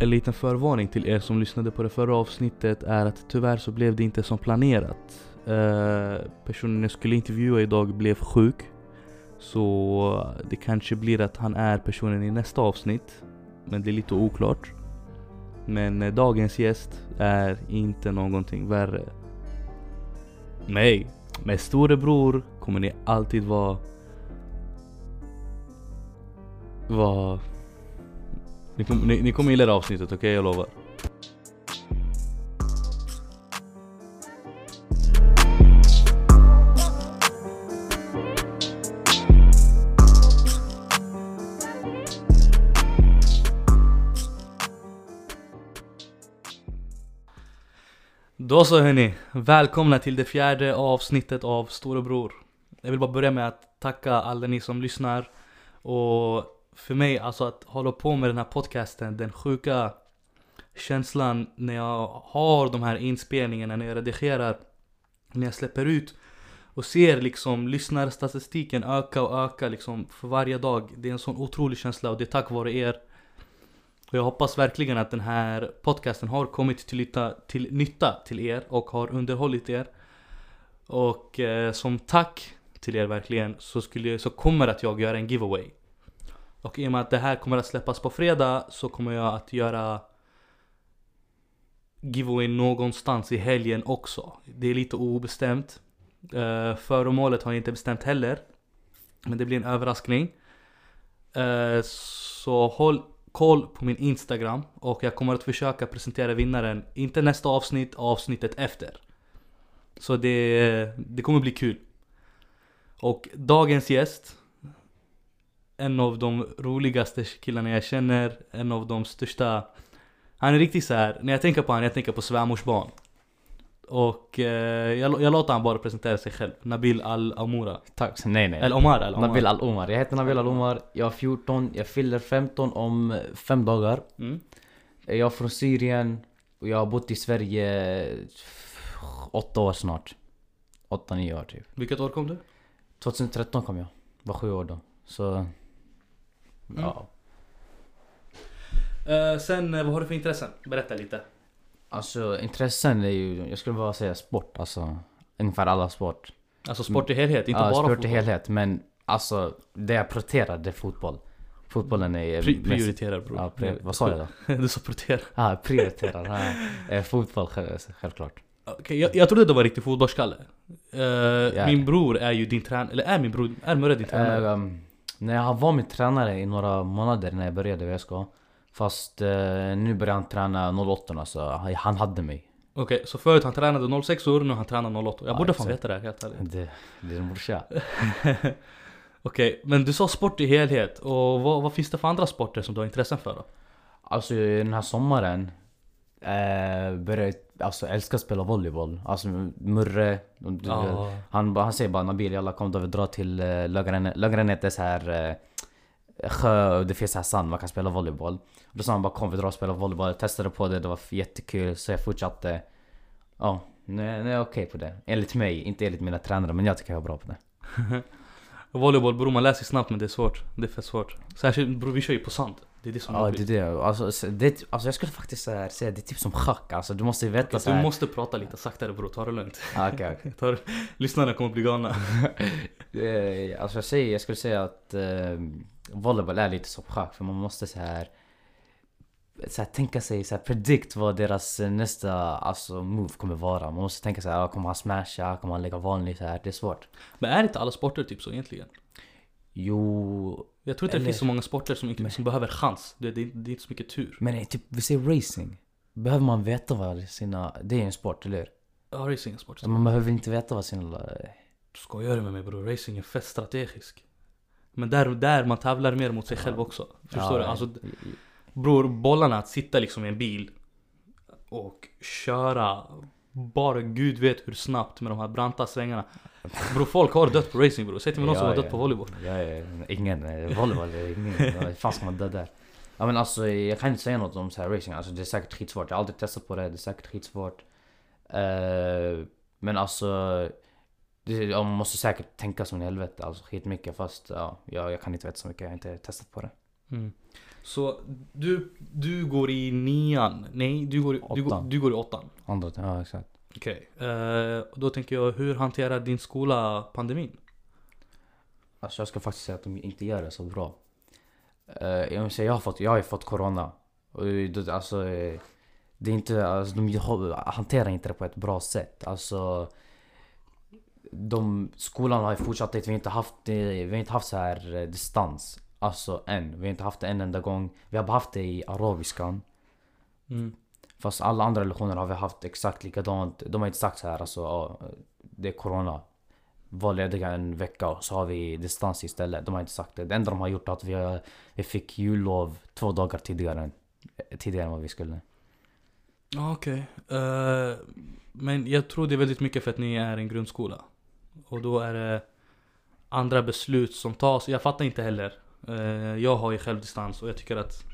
En liten förvarning till er som lyssnade på det förra avsnittet är att tyvärr så blev det inte som planerat. Eh, personen jag skulle intervjua idag blev sjuk. Så det kanske blir att han är personen i nästa avsnitt. Men det är lite oklart. Men eh, dagens gäst är inte någonting värre. Nej, med storebror kommer ni alltid vara... Vara... Ni, kom, ni, ni kommer gilla det här avsnittet, okej? Jag lovar. Då så hörni, välkomna till det fjärde avsnittet av Storebror. Jag vill bara börja med att tacka alla ni som lyssnar. Och för mig, alltså att hålla på med den här podcasten, den sjuka känslan när jag har de här inspelningarna, när jag redigerar, när jag släpper ut och ser liksom lyssnarstatistiken öka och öka liksom för varje dag. Det är en sån otrolig känsla och det är tack vare er. Och jag hoppas verkligen att den här podcasten har kommit till nytta till, nytta till er och har underhållit er. Och eh, som tack till er verkligen så, skulle, så kommer att jag göra en giveaway. Och i och med att det här kommer att släppas på fredag så kommer jag att göra giveaway någonstans i helgen också. Det är lite obestämt. Uh, föremålet har jag inte bestämt heller. Men det blir en överraskning. Uh, så håll koll på min Instagram och jag kommer att försöka presentera vinnaren, inte nästa avsnitt, avsnittet efter. Så det, det kommer bli kul. Och dagens gäst, en av de roligaste killarna jag känner, en av de största Han är riktigt så här. när jag tänker på honom, jag tänker på svärmors barn Och eh, jag, jag låter han bara presentera sig själv, Nabil Al-Amoura Tack, nej nej. Al-Omar, Al-Omar Nabil Al-Omar. Jag heter Nabil Al-Omar, jag är 14, jag fyller 15 om fem dagar. mm. Jag är från Syrien och jag har bott i Sverige åtta år snart. Åtta, nio år typ. Vilket år kom du? 2013 kom jag. Var sju år då. Så... Ja. Eh, sen, eh, vad har du för intressen? Berätta lite Alltså intressen är ju, jag skulle bara säga sport alltså. Ungefär alla sport. Alltså sport i helhet, inte ja, bara sport fotboll. i helhet. Men alltså, det jag prioriterar det är fotboll. Fotbollen är Pri- prioriterar bror Ja, pri- vad sa jag då? du sa prioritera Ja, prioriterar. Ja, eh, fotboll själv, självklart. Okej, jag, jag trodde det var riktig fotbollsskalle Eh, Ja. Min bror är ju din tränare, eller är min bror, är Murre din tränare? Ehm, när jag var min tränare i några månader när jag började VSK. Fast eh, nu börjar han träna 08 så han han hade mig. Okej, så förut han tränade 06 år, nu han tränar 08 Jag Ja, borde fan veta det här helt ärligt Det, det är en brorsa. Okej, men du sa sport i helhet, och vad, vad finns det för andra sporter som du har intressen för då? Alltså den här sommaren eh, började jag alltså, älska att spela volleyboll. Alltså Murre, Ja. han, han säger bara Nabil alla kom då vi drar till. Lögrenet är så här eh, sjö och det finns här sand man kan spela volleyboll. Och då sa han bara kom vi drar och spelar volleyboll. Jag testade på det, det var jättekul så jag fortsatte. Ja, nu, nu är jag okej på det. Enligt mig, inte enligt mina tränare men jag tycker jag är bra på det. Volleyboll bror, man lär sig snabbt men det är svårt Det är fett svårt Särskilt bror, vi kör ju på sand Det är det som Ja är det är det. Alltså, så- det, alltså jag skulle faktiskt så här, säga det är typ som schack alltså. Du måste veta så Du här. måste prata lite saktare bror, ta det lugnt Ah, ta det... Lyssnarna kommer bli galna Alltså jag, säger, jag skulle säga att eh, volleyboll är lite som schack för man måste så här, så här tänka sig, så här, predict vad deras nästa alltså, move kommer vara. Man måste tänka sig, ah, kommer han smasha? Kommer han lägga vanlig? Så här, det är svårt. Men är inte alla sporter typ så egentligen? Jo, Jag tror inte det Eller- finns så många sporter som, inte, som behöver chans. Det, det, det är inte så mycket tur. Men eh, typ vi säger racing. Behöver man veta vad sina, det är en sport eller hur? Ja, racing är en sport. Man behöver inte veta vad sina, Du skojar med mig bror, racing är fett strategisk. Men där, där man tävlar mer mot sig själv också. Förstår du? Alltså bror, bollarna att sitta liksom i en bil Och köra Bara gud vet hur snabbt med de här branta svängarna Bror folk har dött på racing bror, säg till mig någon som har dött på volleyboll Ja, ja, ingen. eh, Volleyboll ingen. Hur fan ska man dö där? Ja men alltså jag kan inte säga något om så här racing. Alltså det är säkert skitsvårt. Jag har aldrig testat på det. Det är säkert skitsvårt. Eh, men alltså... Det, ja, man måste säkert tänka som i helvete. Alltså skitmycket. Fast ja, jag, jag kan inte veta så mycket. Jag har inte testat på det. Mm. Så du, du går i nian? Nej, du går, i- du, går, Åttan. du går i åttan? Andra, ja exakt. Okej. Eh, då tänker jag, hur hanterar din skola pandemin? Alltså jag ska faktiskt säga att de inte gör det så bra. Uh, jag, vill säga, jag, har fått, jag har ju fått corona. Och det, alltså, eh, det är inte, alltså, de har- hanterar inte det på ett bra sätt. Alltså, de, skolan har ju fortsatt, vi har inte haft, vi har inte haft så här eh, distans. Alltså än. Vi har inte haft det en enda gång. Vi har bara haft det i arabiskan. Mm. Fast alla andra lektioner har vi haft exakt likadant. De har inte sagt så här alltså, ja, det är corona. Var lediga en vecka och så har vi distans istället. De har inte sagt det. Det enda de har gjort är att vi, har, vi fick jullov två dagar tidigare tidigare än vad vi skulle. Okej. Eh, men jag tror det är väldigt mycket för att ni är en grundskola. Och då är det andra beslut som tas. Jag fattar inte heller. Eh, jag har ju själv distans och jag tycker att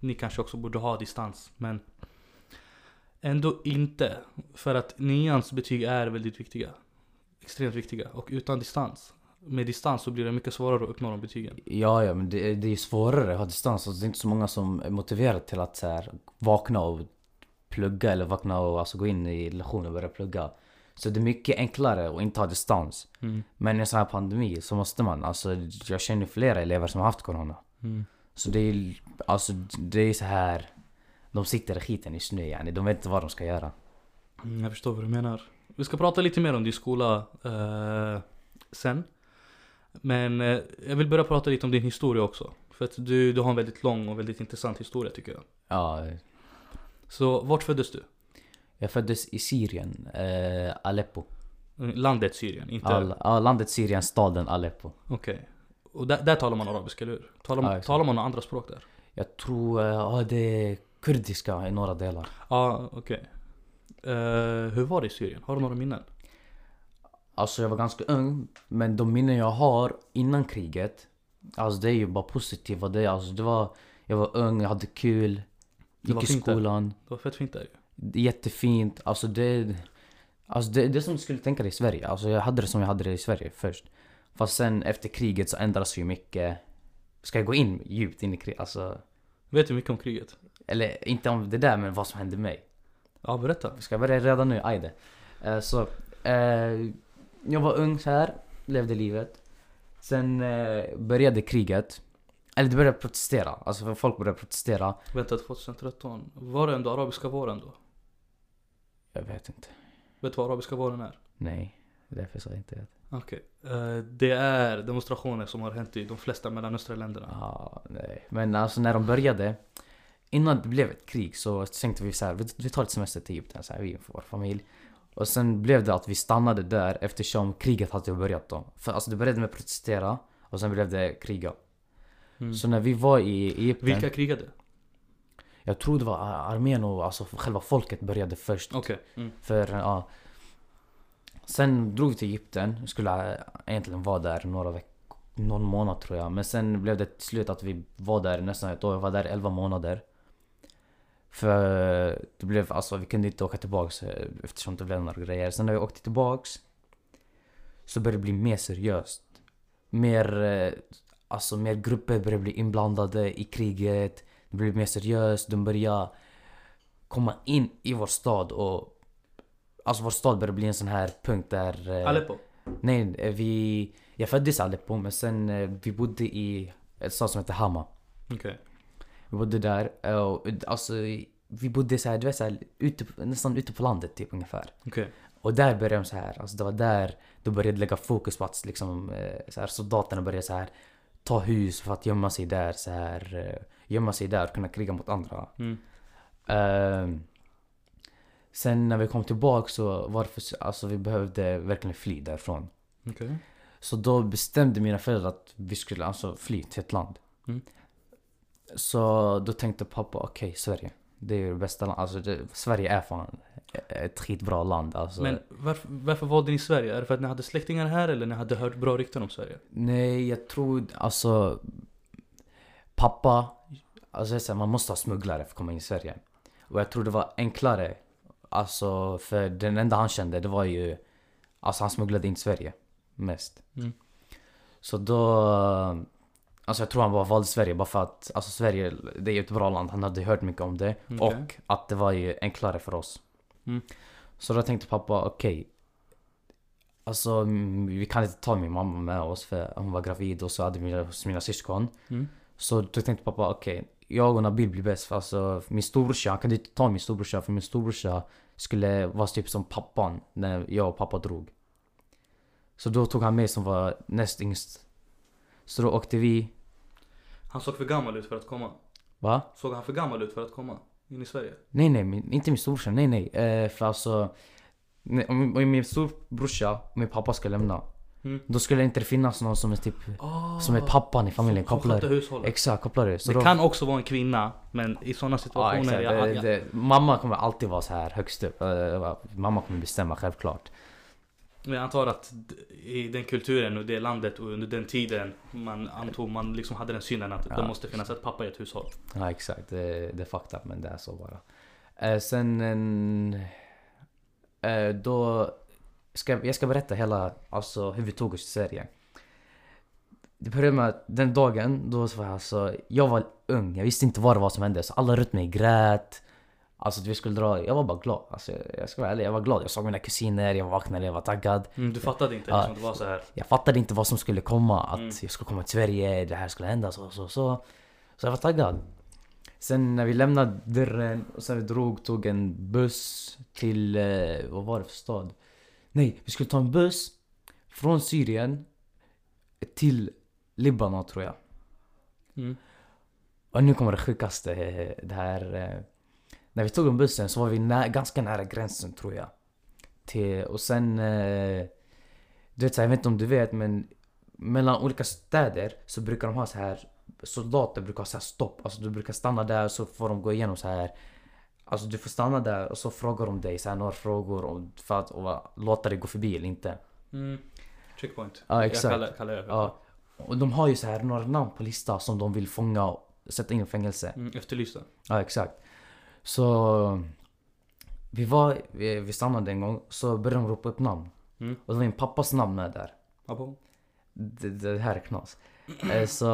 ni kanske också borde ha distans. Men ändå inte. För att nians betyg är väldigt viktiga. Extremt viktiga. Och utan distans. Med distans så blir det mycket svårare att uppnå de betygen. Ja, ja, men det, det är svårare att ha distans. Alltså, det är inte så många som är motiverade till att så här, vakna och plugga eller vakna och alltså, gå in i lektionen och börja plugga. Så det är mycket enklare att inte ha distans. Mm. Men i en sån här pandemi så måste man. Alltså, jag känner flera elever som har haft corona. Mm. Så det är, alltså, det är så här. De sitter i skiten i snö yani. De vet inte vad de ska göra. Mm, jag förstår vad du menar. Vi ska prata lite mer om din skola eh, sen. Men eh, jag vill börja prata lite om din historia också. För att du, du har en väldigt lång och väldigt intressant historia tycker jag. Ja, Så vart föddes du? Jag föddes i Syrien, eh, Aleppo. Landet Syrien, inte... Ja, landet Syrien, staden Aleppo. Okej. Och där, där talar man arabiska, eller hur? Talar, man, exakt. talar man andra språk där? Jag tror, eh, ja det är kurdiska i några delar. Ja, okej. Eh, hur var det i Syrien? Har du några minnen? Alltså jag var ganska ung, men de minnen jag har innan kriget Alltså det är ju bara positiva det, alltså det var Jag var ung, jag hade kul Gick i fint där. skolan Det var fett fint där ju. Jättefint, alltså det Alltså det, det är som du skulle tänka dig i Sverige, alltså jag hade det som jag hade det i Sverige först Fast sen efter kriget så ändras ju mycket Ska jag gå in djupt in i kriget? Alltså Vet du mycket om kriget? Eller inte om det där men vad som hände mig Ja, berätta. Ska jag börja redan nu? Ajde. Eh, så, eh, jag var ung så här, levde livet. Sen eh, började kriget. Eller det började protestera. Alltså folk började protestera. Vänta, 2013. Var det ändå arabiska våren då? Jag vet inte. Vet du vad arabiska våren är? Nej, därför sa jag inte det. Okej. Eh, det är demonstrationer som har hänt i de flesta mellanöstra länderna. Ja, nej. Men alltså när de började. Innan det blev ett krig så tänkte vi så här, vi, tar ett semester till Egypten, så här, vi och vår familj. Och sen blev det att vi stannade där eftersom kriget hade börjat då. För alltså det började med protestera och sen blev det kriga. Mm. Så när vi var i Egypten. Vilka krigade? Jag tror det var armén och alltså själva folket började först. Okej. Mm. För ja. Sen drog vi till Egypten. Vi skulle egentligen vara där några veckor. Någon månad tror jag. Men sen blev det till slut att vi var där nästan ett år. Vi var där 11 månader. För det blev alltså, vi kunde inte åka tillbaks eh, eftersom det blev några grejer. Sen när vi åkte tillbaks. Så började det bli mer seriöst. Mer, eh, alltså mer grupper började bli inblandade i kriget. Det blev mer seriöst. De började komma in i vår stad och Alltså vår stad började bli en sån här punkt där... eh, Aleppo? Nej, eh, vi... Jag föddes i Aleppo men sen eh, vi bodde i ett stad som heter Hama. Okej. Vi bodde där eh, och alltså vi bodde så här, du vet så här, ute, nästan ute på landet typ ungefär. Okej. Och där började de så här, alltså det var där de började lägga fokus på att liksom så här, soldaterna började så här ta hus för att gömma sig där så här eh, gömma sig där och kunna kriga mot andra. Mm. Ehm, sen när vi kom tillbaka så var det för, alltså vi behövde verkligen fly därifrån. Okej. Så då bestämde mina föräldrar att vi skulle alltså fly till ett land. Mm. Så då tänkte pappa, okej Sverige. Det är ju det bästa landet. Alltså det, Sverige är fan ett skitbra land. Alltså, Men varför, varför valde ni Sverige? Är det för att ni hade släktingar här eller ni hade hört bra rykten om Sverige? Nej, jag tror alltså... Pappa, alltså säger, man måste ha smugglare för att komma in i Sverige. Och jag tror det var enklare. Alltså, för den enda han kände, det var ju... Alltså han smugglade in Sverige. Mest. Mm. Så då... Alltså jag tror han bara valde Sverige bara för att Alltså Sverige, det är ett bra land, han hade hört mycket om det. Okej. Och att det var ju enklare för oss. Mm. Så då tänkte pappa, okej. Alltså mm, vi kan inte ta min mamma med oss för hon var gravid och så hade vi mina, mina syskon. Mm. Så då tänkte pappa, okej. Jag och Nabil blir bäst för alltså min storbrorsa, han kunde inte ta min storbrorsa för min storbrorsa Skulle vara typ som pappan när jag och pappa drog. Så då tog han mig som var näst yngst Så då åkte vi, Han såg för gammal ut för att komma. va? Såg han för gammal ut för att komma in i Sverige? Nej nej, min, inte min storbrorsa, nej nej. Eh, för alltså, nej, om, om min storbrorsa och min pappa ska lämna. Mm. Då skulle det inte finnas någon som är typ, Oh, som är pappan i familjen, Som kopplar. hushållet. Exakt, kopplar det. Så det då, kan också vara en kvinna, men i sådana ja, situationer... exakt. jag, Det, jag, det, mamma kommer alltid vara så här högst upp. Eh, mamma kommer bestämma självklart. Men jag antar att i den kulturen och det landet och under den tiden man antog, man liksom hade den synen att Ja. det måste finnas ett pappa i ett hushåll. Ja exakt, det, det är fucked up men det är så bara. Eh, sen en, eh, då ska jag ska berätta hela, alltså hur vi tog oss till Sverige. Det började med att den dagen, då var jag alltså, jag var ung, jag visste inte vad det var som hände så alla runt mig grät. Alltså att vi skulle dra, jag var bara glad. Alltså, jag, jag ska vara ärlig, jag var glad. Jag såg mina kusiner, jag vaknade, jag var taggad. Mm, du fattade inte liksom, det var så här. Jag fattade inte vad som skulle komma. Att Mm. jag skulle komma till Sverige, det här skulle hända så så så. Så jag var taggad. Sen när vi lämnade dörren och sen vi drog, tog en buss till, eh, vad var det för stad? Nej, vi skulle ta en buss från Syrien till Libanon tror jag. Mm. Och nu kommer det sjukaste. eh, Det här... När vi tog den bussen så var vi nä- ganska nära gränsen tror jag. Till, och sen... eh, Du vet, så här, jag vet inte om du vet men mellan olika städer så brukar de ha så här soldater brukar ha så här stopp. Alltså du brukar stanna där så får de gå igenom så här Alltså du får stanna där och så frågar de dig så här några frågor om, för att och, låta dig gå förbi eller inte. Mm. Checkpoint. Ja, exakt. Jag kallar, kallar jag. Ja. Och de har ju så här några namn på listan som de vill fånga och sätta in i fängelse. Mm, efterlysta. Ja, exakt. Så vi var, vi, vi stannade en gång, så började de ropa upp namn. Mm. Och det var min pappas namn med där. Abo. Det, det här är knas. Eh, Så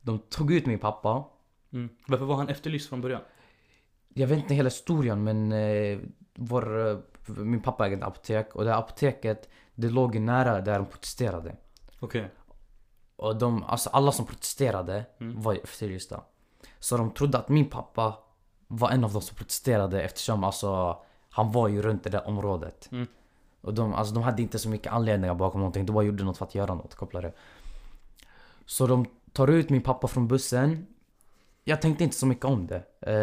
de tog ut min pappa. Mm. Varför var han efterlyst från början? Jag vet inte hela historien men eh, vår, eh, min pappa ägde ett apotek och det här apoteket det låg nära där de protesterade. Okej. Och de, alltså alla som protesterade Mm. var efterlysta. Så de trodde att min pappa var en av de som protesterade eftersom alltså han var ju runt det där området. Mm. Och de, alltså, de hade inte så mycket anledningar bakom någonting, de bara gjorde något för att göra något, kopplade. Så de tar ut min pappa från bussen. Jag tänkte inte så mycket om det. Eh,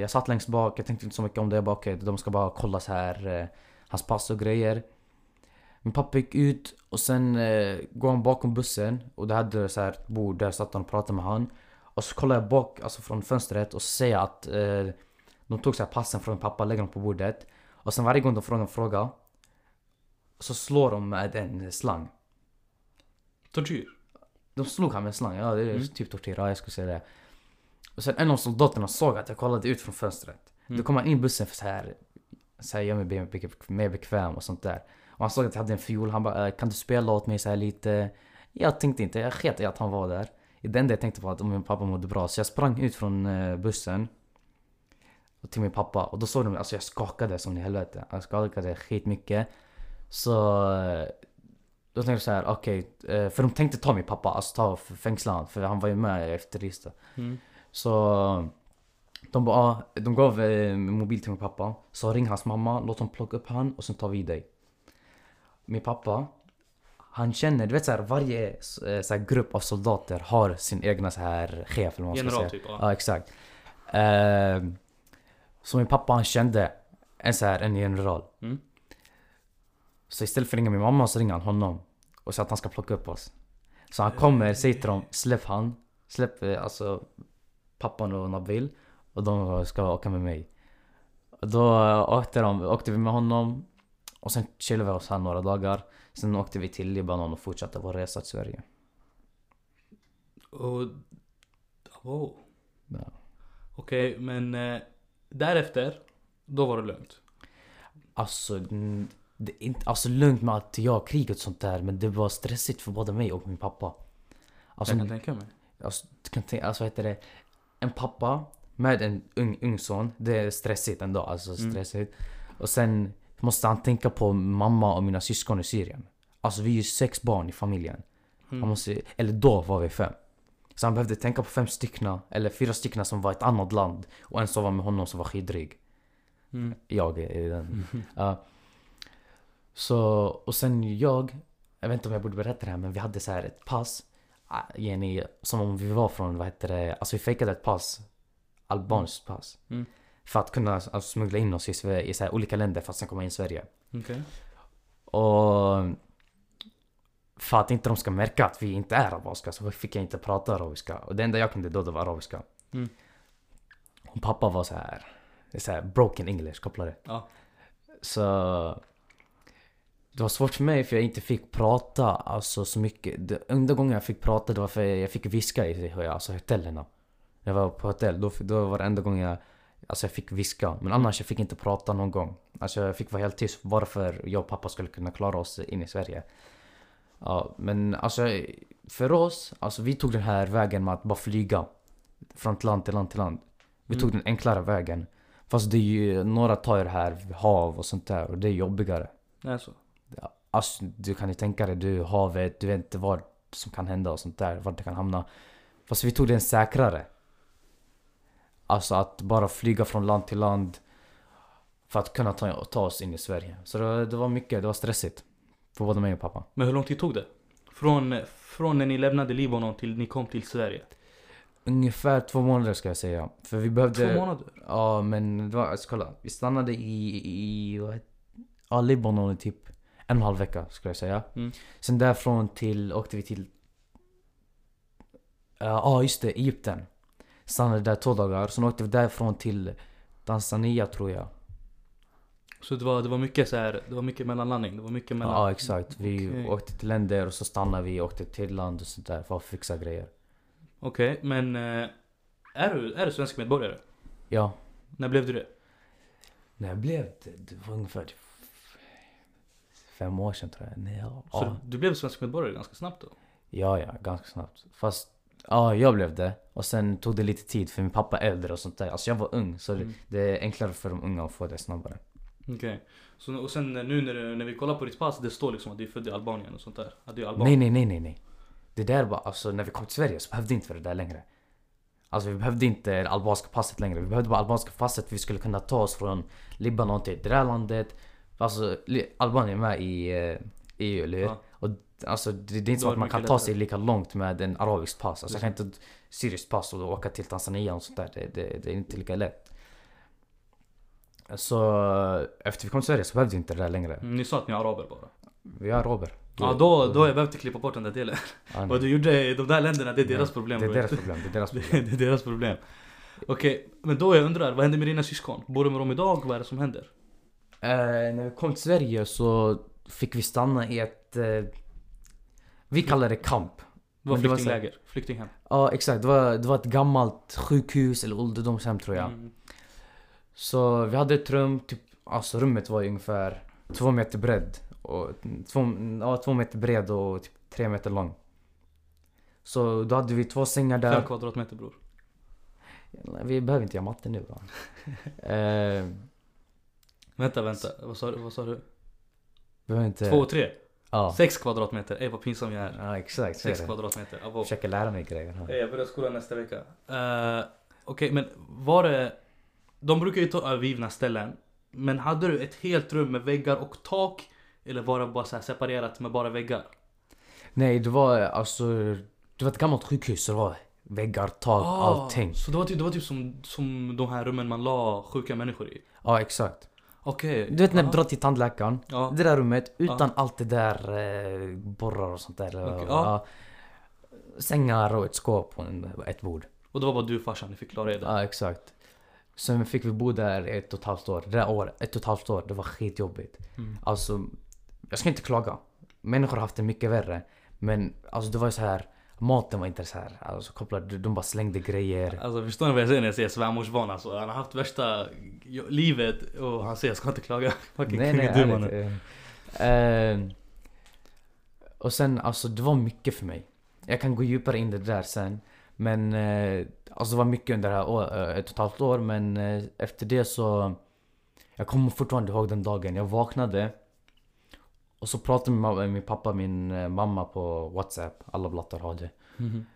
jag satt längst bak, jag tänkte inte så mycket om det. Jag bara okej, de ska bara kolla så här eh, hans pass och grejer. Min pappa gick ut och sen eh, går han bakom bussen och det hade så här ett bord där satt han och pratade med han. Och så kollar jag bak, alltså från fönstret och ser att eh, de tog så här passen från pappa lägger dem på bordet. Och sen varje gång de frågar en fråga så slår de med en slang. Tortyr. De slog han med en slang, ja det är Mm. typ tortyr, ja jag skulle säga det. Och sen en av soldaterna såg att jag kollade ut från fönstret. Mm. Då kom han in i bussen för så här, så här gör mig mer bekväm och sånt där. Och han såg att jag hade en fiol, han bara "Eh, kan du spela åt mig så här lite? Jag tänkte inte, jag sket i att han var där. Det enda jag tänkte på var att om min pappa mådde bra. Så jag sprang ut från eh, bussen. Till min pappa. Och då såg de, alltså jag skakade som i helvete. Jag skakade skitmycket. Så eh, då tänkte jag så här, okej. eh, för de tänkte ta min pappa, alltså ta och fängsla honom. För han var ju med efter listan. Mm. Så de, bara, ah, de gav eh, mobil till min pappa. Så ring hans mamma, låt dem plocka upp han och sen tar vi dig. Min pappa, han känner, du vet såhär varje eh, så här, grupp av soldater har sin egna så här chef eller vad man ska General säga. typ. Ja. Ja exakt. Eh, så min pappa han kände en så här, en general. Mm. Så istället för att ringa min mamma så ringer han honom. Och sa att han ska plocka upp oss. Så han kommer, säger till dem, släpp han. Släpp eh, alltså pappan och Nabil. Och de ska åka med mig. Då åkte, de, åkte vi med honom. Och sen chillade vi oss här några dagar. Sen åkte vi till Libanon och fortsatte vår resa till Sverige. Och... Wow. Ja. Okej, men eh, därefter, då var det lugnt. Alltså, mm, det är inte, alltså lugnt med att jag kriget och sånt där. Men det var stressigt för både mig och min pappa. Alltså, jag kan tänka mig. Alltså, kan tänka, alltså vad heter det? En pappa med en ung, ung son. Det är stressigt ändå. Alltså Mm. stressigt. Och sen måste han tänka på mamma och mina syskon i Syrien. Alltså vi är ju sex barn i familjen. Han Mm. måste, eller då var vi fem. Så han behövde tänka på fem stycken, eller fyra stycken som var i ett annat land. Och en som var med honom som var skitdryg. Mm. Jag är den. Ja. Så, och sen jag, jag vet inte om jag borde berätta det här men vi hade så här ett pass. ah, Jenny, som om vi var från, vad heter det, alltså vi fejkade ett pass. Albanskt pass. Mm. För att kunna alltså, smuggla in oss i, Sve- i så olika länder för att sen komma in i Sverige. Okej. Och för att inte de ska märka att vi inte är albanska så fick jag inte prata arabiska. Och det enda jag kunde då det var arabiska. Mm. Och pappa var så här, det är så här broken english kopplade. Ja. Så det var svårt för mig för jag inte fick prata alltså så mycket. Det enda gången jag fick prata det var för jag fick viska i alltså hotellerna. Jag var på hotell, då, då var det enda gången jag Alltså jag fick viska, men annars jag fick inte prata någon gång. Alltså jag fick vara helt tyst bara för jag och pappa skulle kunna klara oss in i Sverige. Ja, men alltså för oss, alltså vi tog den här vägen med att bara flyga. Från land till land till land. Vi tog Mm. den enklare vägen. Fast det är ju, några tar det här hav och sånt där och det är jobbigare. Det är så. Alltså du kan ju tänka dig, du havet, du vet inte vad som kan hända och sånt där, vart det kan hamna. Fast vi tog den säkrare. Alltså att bara flyga från land till land för att kunna ta, ta oss in i Sverige. Så det, det var mycket, det var stressigt. För både mig och pappa. Men hur lång tid tog det? Från, från när ni lämnade Libanon till ni kom till Sverige? Ungefär två månader ska jag säga. För vi behövde... Två månader? Ja men det var, alltså kolla. Vi stannade i, i vad heter, ja, Libanon i typ en och en halv vecka skulle jag säga. Mm. Sen därifrån till, åkte vi till, ja ah, just det, Egypten. Stannade där två dagar. Sen åkte vi därifrån till Tanzania tror jag. Så det var, det var mycket så här, det var mycket mellanlandning? Det var mycket Ja mellan... exakt. Vi Okej. åkte till länder och så stannade vi och åkte till land och sånt där för att fixa grejer. Okej, men eh, är, du, är du svensk medborgare? Ja. När blev du det? När jag blev det, det var ungefär typ fem år sedan tror jag. Nej, ja. Så ja. du blev svensk medborgare ganska snabbt då? Ja, ja, ganska snabbt. Fast, ja, jag blev det. Och sen tog det lite tid för min pappa är äldre och sånt där. Alltså jag var ung, så det, Mm. det är enklare för de unga att få det snabbare. Okej. Så, och sen nu när, när vi kollar på ditt pass, det står liksom att du är född i Albanien och sånt där? Att du är alban? Nej, nej, nej, nej, nej. Det där var, alltså när vi kom till Sverige så behövde inte vi det där längre. Alltså vi behövde inte det albanska passet längre. Vi behövde bara albanska passet för vi skulle kunna ta oss från Libanon till det där landet. Alltså Albanien är med i eh, EU, eller hur? Ja. Alltså det, det är inte så att det man kan ta sig lika långt med en arabisk pass. Alltså Det jag kan inte syriskt pass och då åka till Tanzania och sånt där. Det, det, det är inte lika lätt. Så efter vi kom till Sverige så behövde vi inte det där längre. Mm, Ni sa att ni är araber bara? Vi är araber. Ja då, då har jag behövt klippa bort den där delen. Ja. Vad du gjorde i de där länderna, det är deras problem. Det är deras problem. Det är deras Det problem. är deras problem. Okej, men då jag undrar, vad händer med dina syskon? Bor du med dem idag? Vad är det som händer? Eh, när vi kom till Sverige så fick vi stanna i ett... Eh, vi kallar det kamp. Det var det flyktingläger, flyktinghem. Ja exakt, det var, det var ett gammalt sjukhus eller ålderdomshem tror jag. Mm. Så vi hade ett rum, typ, alltså rummet var ungefär två meter bredd. Och två, ja, två meter bred och typ tre meter lång. Så då hade vi två sängar där. Fem kvadratmeter bror. Vi behöver inte göra matte nu va? eh, Vänta, vänta. Vad sa, du- vad sa du? behöver inte... Två och tre? Ja. Sex kvadratmeter. Ey vad pinsam jag är. ja exakt, Sex det. kvadratmeter. Jag försöker lära mig grejer. Ey, jag börjar skolan nästa vecka. Uh, Okej, men var det... De brukar ju ta övergivna ställen. Men hade du ett helt rum med väggar och tak? Eller var det bara så separerat med bara väggar? Nej, det var alltså... Det var ett gammalt sjukhus så det var väggar, tak, allting. Ah, Så det var typ, det var typ som, som de här rummen man la sjuka människor i? Ja, exakt. Okej. Du vet när du drar till tandläkaren. Ja. Det där rummet utan allt det där eh, borrar och sånt där. Okej, ja. Sängar och ett skåp och en, ett bord. Och det var bara du och farsan, ni fick klara er där? Ja, exakt. Sen fick vi bo där ett och ett halvt år. Det där året, ett och ett halvt år, det var skitjobbigt. Mm. Alltså, jag ska inte klaga. Människor har haft det mycket värre. Men alltså det var ju så här. Maten var inte så här. Alltså kopplad, de bara slängde grejer. Alltså förstår ni vad jag säger när jag säger svärmorsbarn alltså? Han har haft värsta livet och han säger jag ska inte klaga. Fucking Nej nej, ärligt. Eh, eh, och sen alltså det var mycket för mig. Jag kan gå djupare in i det där sen. Men eh, alltså det var mycket under det här år, eh, ett och ett halvt år men eh, efter det så Jag kommer fortfarande ihåg den dagen jag vaknade Och så pratade min, min pappa och min eh, mamma på whatsapp, alla blattar har det Mhm.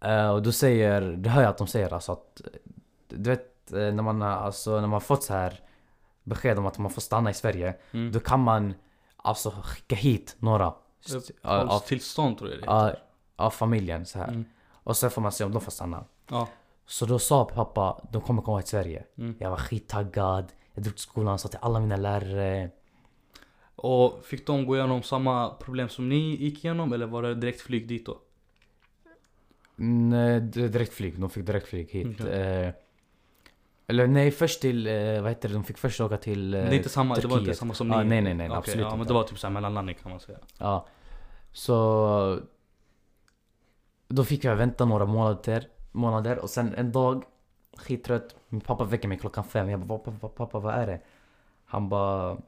Eh, Och då säger, det hör jag att de säger alltså att Du vet eh, när man, har- alltså, när man fått så här besked om att man får stanna i Sverige Mm. Då kan man alltså skicka hit några av, av, Tillstånd tror jag det heter. av familjen så här. Mm. Och sen får man se om de får stanna Ja. Så då sa pappa, de kommer komma till Sverige Mm. Jag var skittaggad Jag drog till skolan, sa till alla mina lärare Och fick de gå igenom samma problem som ni gick igenom eller var det direkt flyg dit då? Nej, direktflyg, de fick direktflyg hit Okej. eh, Eller nej, först till, eh, vad heter det, de fick först åka till eh, det är inte samma, det var inte Turkiet. samma som ni? Ja, nej, nej, nej, Okej, absolut ja, men inte. det var typ såhär mellanlandning kan man säga. Ja Så Då fick jag vänta några månader, månader och sen en dag Skittrött, min pappa väcker mig klockan fem Jag bara pappa, pappa vad är det? Han bara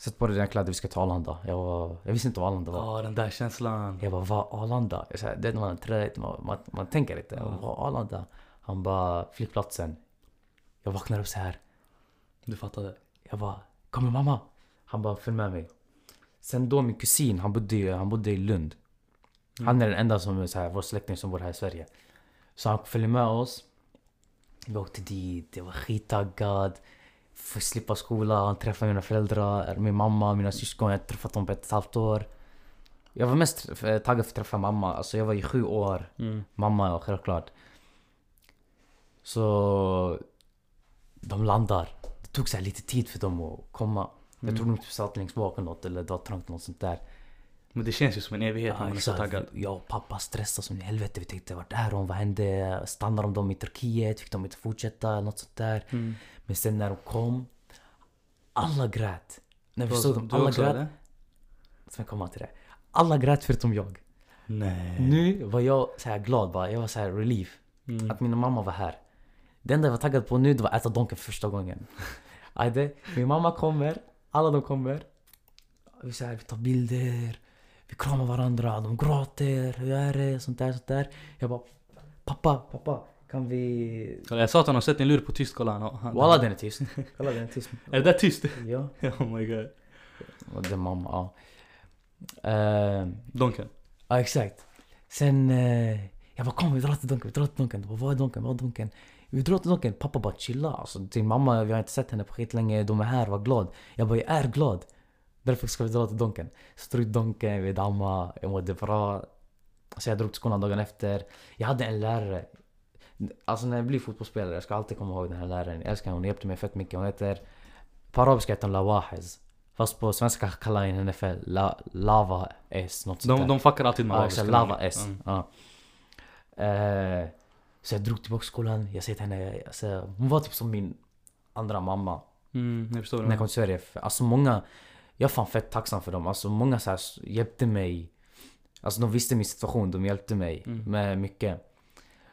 Sätt på dig dina kläder, vi ska till Arlanda Jag, var, jag visste inte vad Arlanda var Ja, den där känslan. Jag bara, vad Arlanda? Jag sa, det när man är trött, man, man, man tänker inte. Bara, vad Arlanda? Han bara, flygplatsen. Jag vaknar upp så här. Du fattade? Jag bara, kommer mamma? Han bara, följ med mig. Sen då min kusin, han bodde, han bodde i Lund. Han är den enda som så här, vår släkting som bor här i Sverige. Så han följde med oss. Vi åkte dit, jag var skittaggad. Fick slippa skolan, träffa mina föräldrar, min mamma, mina syskon. Jag har träffat dem på ett och ett halvt år. Jag var mest eh, taggad för att träffa mamma. Alltså jag var i sju år. Mm. Mamma, ja självklart. Så... De landar. Det tog så här lite tid för dem att komma. Jag Mm. tror de typ satt längst bak eller något eller det var trångt något sånt där. Men det känns ju som en evighet när man är så taggad. Jag och pappa stressade som i helvete. Vi tänkte vart är de? Vad hände? Stannar de dem i Turkiet? Fick de inte fortsätta? Något sånt där. Mm. Men sen när de kom. Alla grät. När vi såg dem, alla grät. Sen kommer till det. Alla grät förutom jag. Nej. Nu var jag så här glad bara. Jag var så här relief. Mm. Att min mamma var här. Det enda jag var taggad på nu det var att äta Donken för första gången. Ajde, min mamma kommer, alla de kommer. Vi, så här, vi tar bilder, vi kramar varandra, de gråter, hur är det? Sånt där, sånt där. Jag bara, pappa, pappa, kan vi... Jag sa att han har sett din lur på tyst, kolla han, han Walla den är tyst. Kolla den är tyst. Är det där tyst? Ja, oh my god. och det är mamma, ja. Eh, Donken. Ja exakt. Sen, eh, jag bara kom vi drar till Donken, vi drar till Donken. Bara, vad är Donken, vad är Donken? Vi drar till Donken, pappa bara chilla. Alltså din mamma, vi har inte sett henne på skitlänge, de är här, var glad. Jag bara, jag är glad. Därför ska vi dra till Donken. Så drog Donken, vi dammade, jag mådde bra. Så jag drog till skolan dagen efter. Jag hade en lärare. Alltså när jag blir fotbollsspelare, jag ska alltid komma ihåg den här läraren. Jag älskar henne, hon hjälpte mig fett mycket. Hon heter, på arabiska heter hon Lawahez. Fast på svenska kallar jag henne för La, Lava S, något De, de fuckar alltid med Ja, arabiska exakt. Lava. S. Mm. Ja. Eh, så jag drog tillbaka skolan. Jag säger till henne, jag säger, hon var typ som min andra mamma Mm, jag förstår. när jag kom till Sverige. Alltså många, jag är fan fett tacksam för dem. Alltså många så här, hjälpte mig. Alltså de visste min situation, de hjälpte mig Mm. med mycket.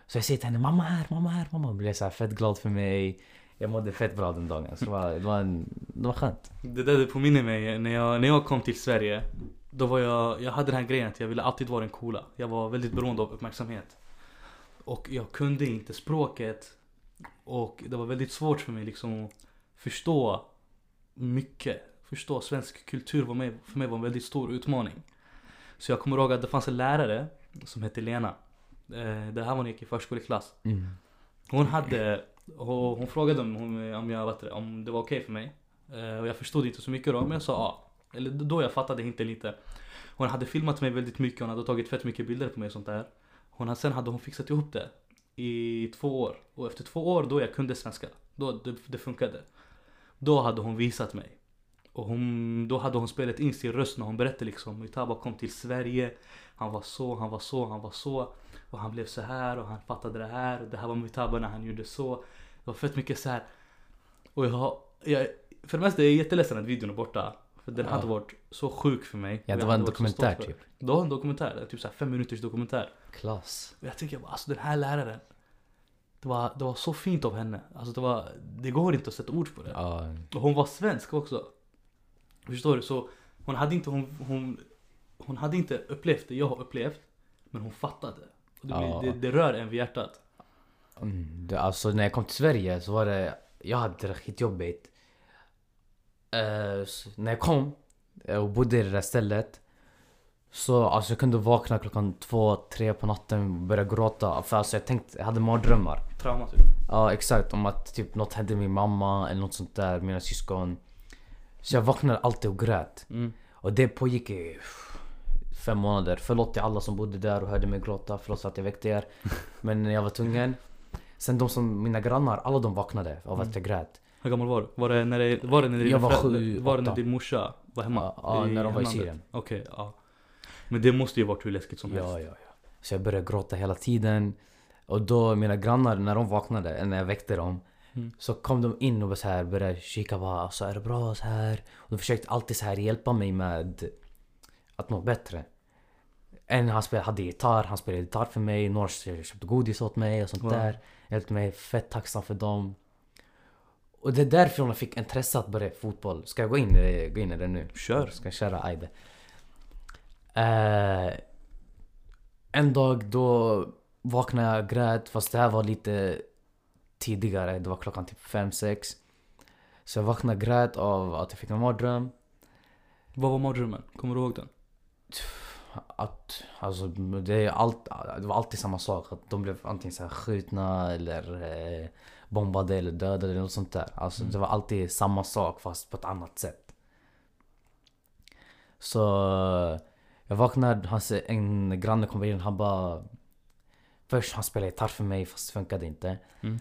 Så jag säger till henne, mamma här, mamma här, mamma. Hon blev så här fett glad för mig. Jag mådde fett bra den dagen. Så det var, det var, en, det var skönt. Det där det påminner mig, när jag, när jag kom till Sverige Då var jag, jag hade den här grejen att jag ville alltid vara den coola Jag var väldigt beroende av uppmärksamhet Och jag kunde inte språket Och det var väldigt svårt för mig liksom att förstå mycket Förstå svensk kultur var mig, för mig var en väldigt stor utmaning Så jag kommer ihåg att det fanns en lärare som hette Lena det här var när jag gick i förskoleklass Mm. hon hade, och hon frågade om, hon- om, jag, vet om det var okej för mig. Eh, och jag förstod inte så mycket då, men jag sa ja. Eller då jag fattade inte lite. Hon hade filmat mig väldigt mycket, hon hade tagit fett mycket bilder på mig och sånt där. Hon, sen hade hon fixat ihop det i två år. Och efter två år då jag kunde svenska. Då det, det funkade. Då hade hon visat mig. Och hon, då hade hon spelat in sin röst när hon berättade liksom. Mutaba kom till Sverige. Han var så, han var så, han var så. Och han blev så här och han fattade det här. Och det här var Mutaba när han gjorde så. Det var fett mycket så här. Och jag har, jag, för det mesta är jag jätteledsen att videon är borta. För den Ja. hade varit så sjuk för mig. Ja det var en dokumentär typ. det. Var en dokumentär, typ så här fem minuters dokumentär. Klass. Och jag tänker bara, alltså den här läraren. Det var, det var så fint av henne. Alltså det var, det går inte att sätta ord på det. Ja, Och hon var svensk också. Förstår du? Så hon hade inte, hon, hon, hon hade inte upplevt det jag har upplevt. Men hon fattade. Det, blir, Ja. det, det rör en vid hjärtat. Mm, det, alltså när jag kom till Sverige så var det, jag hade det skitjobbigt. Uh, när jag kom eh, och bodde i det där stället. Så alltså jag kunde vakna klockan två, tre på natten och börja gråta. För alltså jag tänkte, jag hade mardrömmar. Trauma typ. Ja exakt, om att typ något hände min mamma eller något sånt där, mina syskon. Så jag vaknade alltid och grät. Mm. Och det pågick i fem månader. Förlåt till alla som bodde där och hörde mig gråta. Förlåt för att jag väckte er. Men jag var tvungen. Sen de som, mina grannar, alla de vaknade av att jag grät. Hur gammal var du? Var det när, det, var det när, Jag var sju, var det när din morsa var hemma? Ja, när de var i? Syrien. Okej, ja. Men det måste ju varit hur läskigt som helst. Ja, ja, ja. Så jag började gråta hela tiden. Och då mina grannar, när de vaknade, när jag väckte dem. Mm. Så kom de in och så här började kika bara, alltså, är det bra så här? Och de försökte alltid så här hjälpa mig med att må bättre. En han spelade, hade gitarr, han spelade gitarr för mig. Några köpte godis åt mig och sånt Wow. där. Hjälpte mig, fett tacksam för dem. Och det är därför jag fick intresse att börja fotboll. Ska jag gå in gå in i det nu? Kör. Ska jag köra Aide. Eh, en dag då vaknade jag och grät fast det här var lite tidigare. Det var klockan typ 5-6. Så jag vaknade och grät av att jag fick en mardröm. Vad var mardrömmen? Kommer du ihåg den? Att, alltså, det, allt, det var alltid samma sak. Att de blev antingen så här skjutna eller eh, bombade eller dödade eller något sånt där. Alltså Mm. det var alltid samma sak fast på ett annat sätt. Så jag vaknade, hans, en granne kom in han bara Först han spelade gitarr för mig fast det funkade inte. Mm.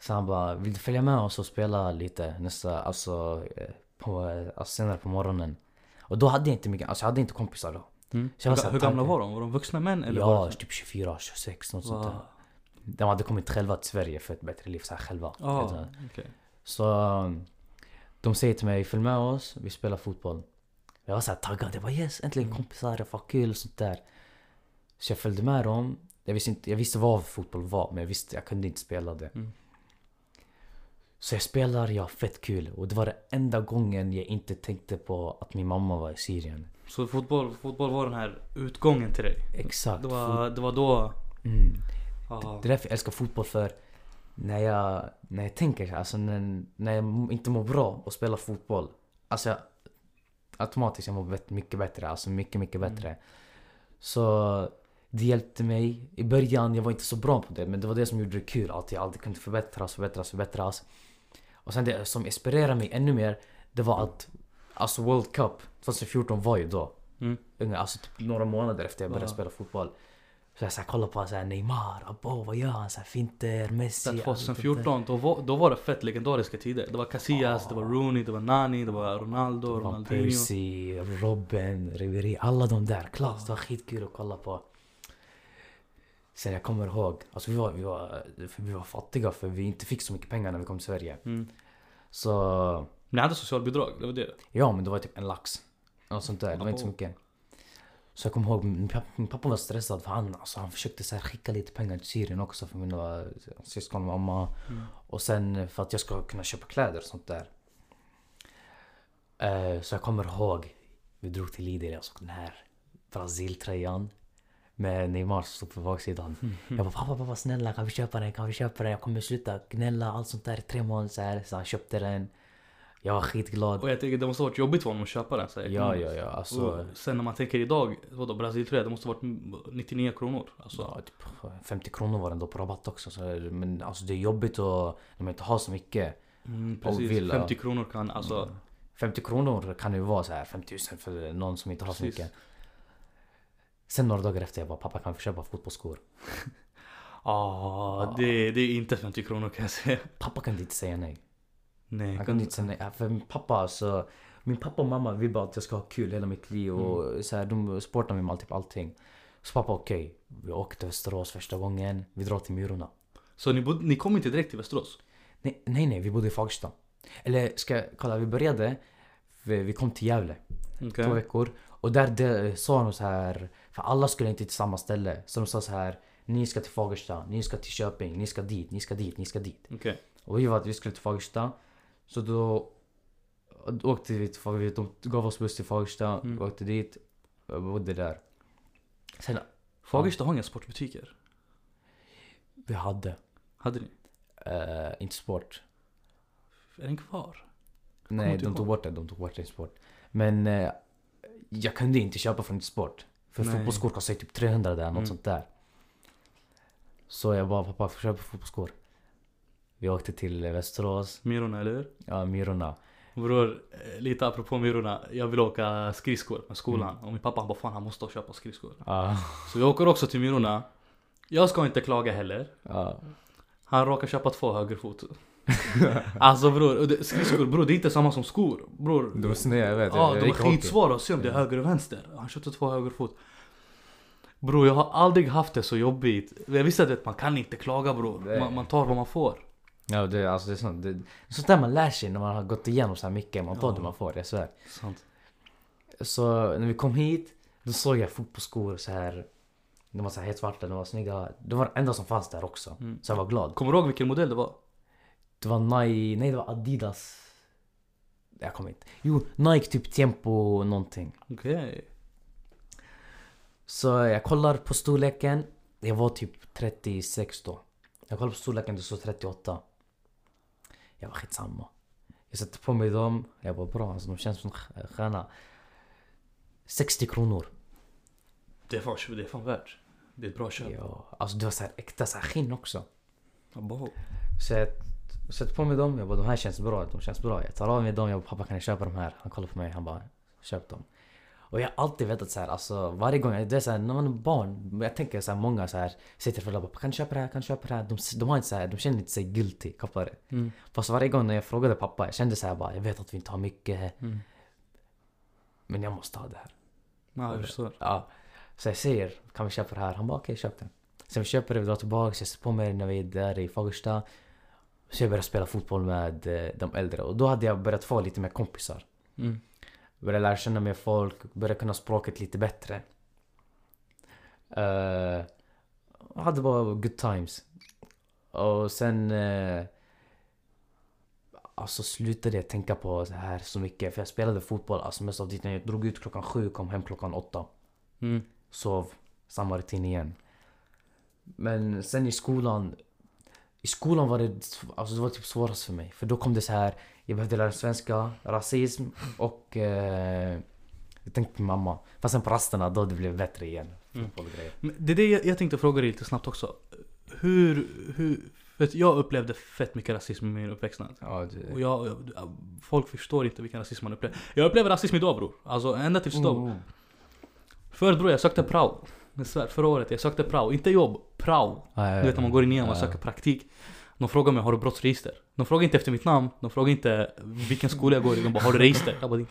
Så han bara, vill du följa med oss och spela lite nästa, alltså, eh, på, alltså senare på morgonen? Och då hade jag inte mycket, alltså jag hade inte kompisar då. Mm. Så jag Hur, hur gamla var de? Var de vuxna män? Eller ja, var det typ 24, 26 något sånt Wow. där. De hade kommit själva till Sverige för ett bättre liv så själva. Ah, okej. Så um, de säger till mig, följ med oss, vi spelar fotboll. Jag var så här taggad, jag bara yes, äntligen Mm. kompisar, det var kul och sånt där. Så jag följde med dem. Jag visste, inte, jag visste vad fotboll var, men jag visste jag kunde inte spela det. Mm. Så jag spelar, jag har fett kul. Och det var den enda gången jag inte tänkte på att min mamma var i Syrien. Så fotboll, fotboll var den här utgången till dig? Exakt. Det var, det var då... Mm. Det är därför jag älskar fotboll för när jag, när jag tänker, alltså när, när jag inte mår bra och spelar fotboll. Alltså jag, automatiskt jag mår mycket bättre, alltså mycket mycket Mm. bättre. Så det hjälpte mig. I början, jag var inte så bra på det men det var det som gjorde det kul. Att jag alltid kunde förbättras, förbättras, förbättras. Och sen det som inspirerade mig ännu mer, det var att alltså World Cup 2014 var ju då. Mm. Alltså typ några månader efter jag började Ja. spela fotboll. Så jag så här, kollade på så här, Neymar, abo, vad gör han? Så här, finter, Messi. Där allt sånt där. 2014, då var, då var det fett legendariska tider. Det var Casillas, det var Rooney, det var Nani, det var Ronaldo, Det var Ronaldinho. Percy, Robben, Ribéry, alla de där. Klart, det var skitkul att kolla på. Sen jag kommer ihåg, alltså vi var, vi var, vi var fattiga för vi inte fick så mycket pengar när vi kom till Sverige. Mm. Så, Ni hade socialbidrag, det var det? ja men det var typ en lax. Något sånt där, det var inte så mycket. Så jag kommer ihåg, min pappa, min pappa var stressad för han, alltså, han försökte så här, skicka lite pengar till Syrien också för mina syskon och mamma. Mm. Och sen för att jag ska kunna köpa kläder och sånt där. Eh, så jag kommer ihåg, vi drog till Lidl, jag såg den här Brasil-tröjan. Med Neymar som stod på baksidan. Jag bara pappa, pappa snälla kan vi köpa den? Kan vi köpa den? Jag kommer sluta gnälla allt sånt där i tre månader så, här. så han köpte den. Jag var skitglad. Och jag tänker det måste ha varit jobbigt för honom att köpa den. Så Ja, ja, ja. Alltså, Och sen när man tänker idag, vadå Brasiltröja, det måste ha varit 99 kronor. Alltså, ja, typ 50 kronor var den då på rabatt också. Så, men alltså det är jobbigt att, när man inte har så mycket. mm, precis. vill, 50 kronor kan, alltså. 50 kronor kan ju vara så här 5000 för någon som inte har så mycket. Sen några dagar efter jag bara pappa kan vi köpa fotbollsskor? Ja, det, det är inte 50 kronor kan jag säga. Pappa kunde inte säga nej. Nej. Han kunde inte säga nej. Ja, För min pappa alltså, min pappa och mamma vill bara att jag ska ha kul hela mitt liv och så här, de sportar mig med typ allting. Så pappa okej, vi åker till Västerås första gången, vi drar till Myrorna. Så ni, bod, ni kom inte direkt till Västerås? Nej, nej, nej vi bodde i Fagersta. Eller ska jag kolla, vi började, vi, vi kom till Gävle. Okej. två veckor. Och där det, sa de så här, för alla skulle inte till samma ställe. Så de sa så här, ni ska till Fagersta, ni ska till Köping, ni ska dit, ni ska dit, ni ska dit. Okej. Och vi var att vi skulle till Fagersta. Så då åkte vi till de gav oss buss till Fagersta, Mm. vi åkte dit och bodde där. Sen, Fagersta har inga sportbutiker. Vi hade. Hade ni? eh, inte sport. Är den kvar? Nej, de tog bort det. De tog bort det i sport. Men eh, jag kunde inte köpa från sport. För Nej. fotbollsskor kostar typ 300 där, något Mm. sånt där. Så jag bara, pappa köpa fotbollsskor. Vi åkte till Västerås, Myrorna, eller hur? ja, Myrorna. Bror, eh, lite apropå Myrorna. Jag vill åka skridskor med skolan. Och min pappa han bara fan han måste köpa skridskor. Ja, Så vi åker också till Myrorna. Jag ska inte klaga heller. ja. Han råkar köpa två högerfot. alltså bror, skridskor bror det är inte samma som skor. Bror. Det var snö, jag vet. Ja, jag, de är skitsvåra att se om det är höger och vänster. Han köpte två högerfot. Bror jag har aldrig haft det så jobbigt. Jag visste att man kan inte klaga bror. Man, man tar vad man får. Ja, det, alltså, det är sånt, det, sånt där man lär sig när man har gått igenom så här mycket. Man tar Ja. det man får, jag svär. Sant. Så när vi kom hit, då såg jag fotbollsskor så här. De var så här helt svarta, de var snygga. Det var det enda som fanns där också. Mm. Så jag var glad. Kommer du ihåg vilken modell det var? Det var Nike, nej det var Adidas. Jag kommer inte. Jo, Nike typ Tempo någonting. Okej. Så jag kollar på storleken. Jag var typ 36 då. Jag kollar på storleken, det stod 38. Jag var skitsamma. Jag sätter på mig dem. Jag var bra, alltså de känns som en stjärna. 60 kronor. Det fan, det är fan värt. Det är ett bra köp. Ja, alltså det var så här äkta så här skinn också. Abo. Så jag sätter på mig dem, jag bara de här känns bra, de känns bra. Jag tar av mig dem, jag bara pappa kan jag köpa de här? Han kollar på mig, han bara köp dem. Och jag har alltid vetat så här, alltså varje gång, det är så här, när man är barn, jag tänker så här, många så här sitter föräldrar och bara kan du köpa det här, kan du köpa det här? De, de har inte så här, de känner inte sig guilty, koppar det. Mm. Fast varje gång när jag frågade pappa, jag kände så här bara, jag vet att vi inte har mycket, Mm. men jag måste ha det här. Ja, jag förstår. Ja. Så jag säger, kan vi köpa det här? Han bara okej, köp det. Sen vi köper det, vi drar tillbaka, jag sätter på mig när vi är där i Fagersta. Så jag började spela fotboll med eh, de äldre och då hade jag börjat få lite mer kompisar. Mm. Började lära känna mer folk, började kunna språket lite bättre. Uh, hade bara good times. Och sen... Uh, alltså slutade jag tänka på det här så mycket. För jag spelade fotboll alltså mest av tiden. Jag drog ut klockan sju, kom hem klockan åtta. Mm. Sov, samma rutin igen. Men sen i skolan I skolan var det, alltså det var typ svårast för mig. För då kom det så här jag behövde lära svenska, rasism och eh, jag tänkte på mamma. Fast sen på rasterna då det blev bättre igen. Mm. Det är det jag, jag tänkte fråga dig lite snabbt också. Hur, hur, för jag upplevde fett mycket rasism i min uppväxt. Ja, det, Och jag, jag, folk förstår inte vilken rasism man upplever. Jag upplever rasism idag bror. Alltså ända tills idag. Mm. Förut bror jag sökte prao. Jag svär, förra året jag sökte prao. Inte jobb, prao. Ja, ja, Du vet när man går in igen och söker praktik. De frågar mig har du brottsregister? De frågar inte efter mitt namn, de frågar inte vilken skola jag går i, de bara har du register? Jag bara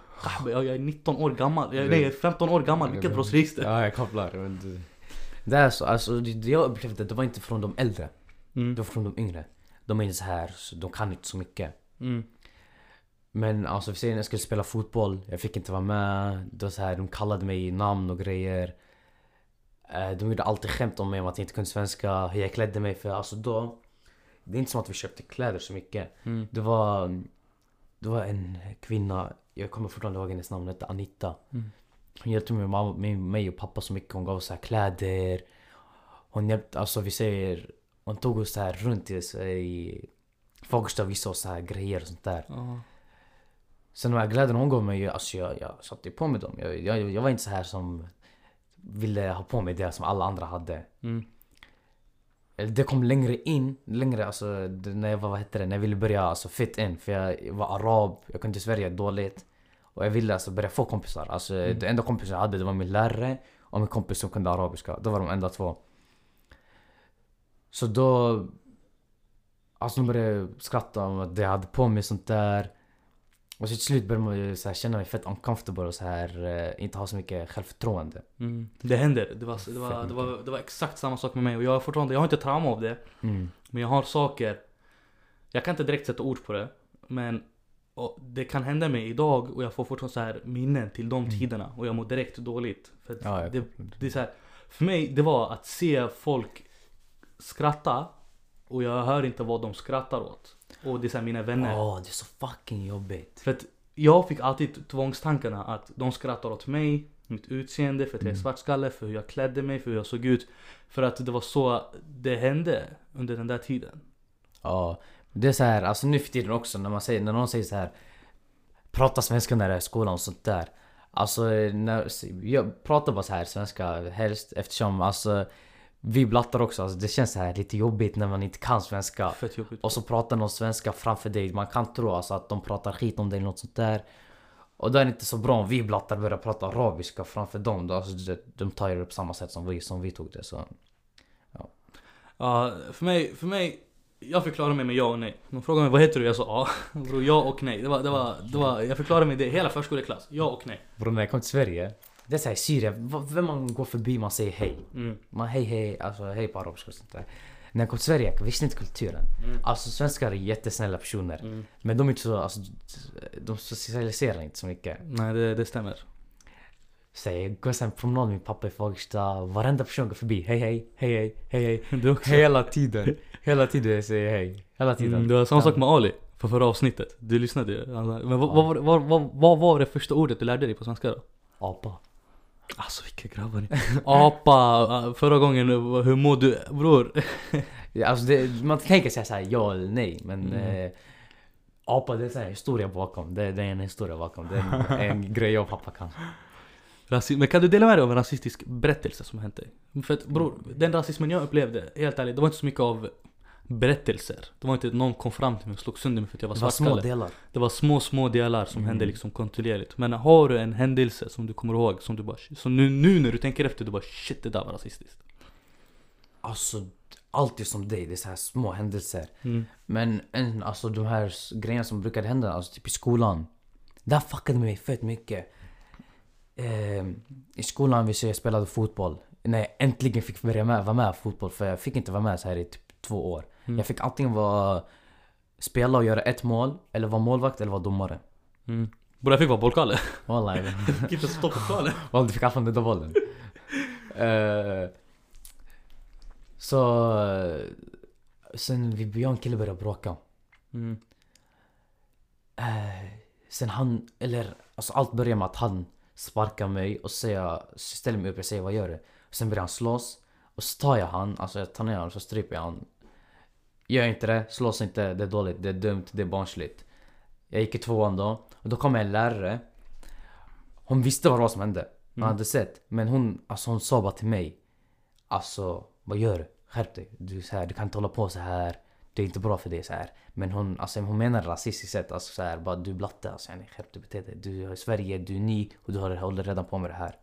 jag är 19 år gammal, jag, nej jag är 15 år gammal, vilket brottsregister? Ja, jag kopplar. Men det, är så, alltså det, jag upplevde det var inte från de äldre. Mm. Det var från de yngre. De är så här, så de kan inte så mycket. Mm. Men alltså vi säger när jag skulle spela fotboll, jag fick inte vara med. Det var så här, de kallade mig namn och grejer. Eh, De gjorde alltid skämt om mig om att jag inte kunde svenska, hur jag klädde mig. För alltså då, det är inte som att vi köpte kläder så mycket. Mm. Det var, det var en kvinna, jag kommer fortfarande ihåg hennes namn, hon hette Anita. Mm. Hon hjälpte mig, mamma, mig, och pappa så mycket. Hon gav oss så här kläder. Hon hjälpte, alltså vi säger, hon tog oss så här runt i, i Fagersta och visade oss så här grejer och sånt där. Ja. Sen de här kläderna hon gav mig, alltså jag, jag satte på mig dem. Jag, jag, jag var inte så här som ville ha på mig det som alla andra hade. Mm. Det kom längre in, längre alltså när jag var, vad hette det, när jag ville börja alltså fit in. För jag var arab, jag kunde Sverige dåligt. Och jag ville alltså börja få kompisar. Alltså Mm. det enda kompisen jag hade det var min lärare och min kompis som kunde arabiska. Det var de enda två. Så då... Alltså de började skratta om att jag hade på mig sånt där. Och så till slut började man ju så här känna mig fett uncomfortable och så här eh, inte ha så mycket självförtroende. Mm. Det händer, det var, det, var, det, var, det var exakt samma sak med mig. Och jag har fortfarande, jag har inte trauma av det. Mm. Men jag har saker. Jag kan inte direkt sätta ord på det. Men det kan hända mig idag och jag får fortfarande så här minnen till de Mm. tiderna. Och jag mår direkt dåligt. För Ja, det, det är så här, För mig det var att se folk skratta. Och jag hör inte vad de skrattar åt Och det är så här mina vänner Åh, det är så fucking jobbigt. För att jag fick alltid tvångstankarna att de skrattar åt mig, mitt utseende, för att jag är Mm. svartskalle, för hur jag klädde mig, för hur jag såg ut. För att det var så det hände under den där tiden. Ja, det är så här, alltså nu för tiden också när man säger, när någon säger så här Prata svenska när du är i skolan och sånt där Alltså, när, jag pratar bara så här svenska helst eftersom alltså Vi blattar också, alltså, det känns så här lite jobbigt när man inte kan svenska Fett jobbigt. Och så pratar någon svenska framför dig, man kan tro alltså att de pratar skit om dig eller något sånt där Och då är det inte så bra om vi blattar börjar prata arabiska framför dem då, alltså, de- de tar det på samma sätt som vi, som vi tog det så Ja, för mig, för mig, jag förklarar mig med ja och nej. De frågade mig vad heter du? Jag sa ja. Bror, ja och nej. Det var, det var, det var, jag förklarade mig det hela förskoleklass. Ja och nej. Bror när jag kom till Sverige Det är såhär i Syrien, vem man går förbi man säger hej Mm. Man hej hej, alltså hej på arabiska och sånt där När jag kom till Sverige, jag visste inte kulturen Mm. Alltså svenskar är jättesnälla personer Mm. Men de är inte så, alltså De socialiserar inte så mycket Nej, det, det stämmer. Så jag går sen promenad med min pappa i Fagersta Varenda person går förbi, hej hej, hej hej, hej hej Du också? Hela tiden Hela tiden jag säger hej Hela tiden Mm, det var samma sak med Ali. På förra avsnittet. Du lyssnade ju. Men vad, vad, var- vad, vad, vad var det första ordet du lärde dig på svenska då? Apa Alltså vilka grabbar ni. Apa, förra gången, hur mår du? Bror. Alltså det, man tänker säga såhär ja eller nej men Mm. eh, Apa det är så här historia bakom, det, det är en historia bakom, det är en, en grej jag och pappa kan men kan du dela med dig av en rasistisk berättelse som hänt dig? För att bror, den rasismen jag upplevde, helt ärligt, det var inte så mycket av berättelser. Det var inte att någon kom fram till mig och slog sönder mig för att jag var Det var små svartskalle. delar Det var små, små delar som Mm. hände liksom kontinuerligt. Men har du en händelse som du kommer ihåg, som du bara... Så nu, nu när du tänker efter, du bara shit det där var rasistiskt. Alltså alltid som dig, det är så här små händelser Mm. Men en, alltså de här grejerna som brukade hända, alltså typ i skolan Det här fuckade mig fett mycket eh, I skolan vi jag spelade fotboll När jag äntligen fick börja med, vara med fotboll För jag fick inte vara med så här i typ två år Mm. Jag fick antingen vara Spela och göra ett mål, eller vara målvakt eller vara domare Mm. Bror jag fick vara bollkalle. Wallah Jag fick inte stå på planen. Wallah du fick alla nudda bollen Eh, Så Sen vi, jag och en kille började bråka Mm. Eh, sen han, eller alltså allt börjar med att han sparkar mig och säger, ställer mig upp och säger vad gör du? Sen börjar han slåss och så tar jag han, alltså jag tar ner honom så stryper jag han. Gör inte det, slåss inte, det är dåligt, det är dumt, det är barnsligt. Jag gick i tvåan då och då kom en lärare. Hon visste vad det var som hände. Hon Mm. hade sett. Men hon, alltså hon sa bara till mig. Alltså, vad gör du? Skärp dig. Du, så här, du kan inte hålla på så här. Det är inte bra för dig så här. Men hon, alltså, hon menar rasistiskt sett. Alltså så här, bara du blatte. Alltså, yani, skärp dig, bete dig. Du är i Sverige, du är ny och du har- håller redan på med det här.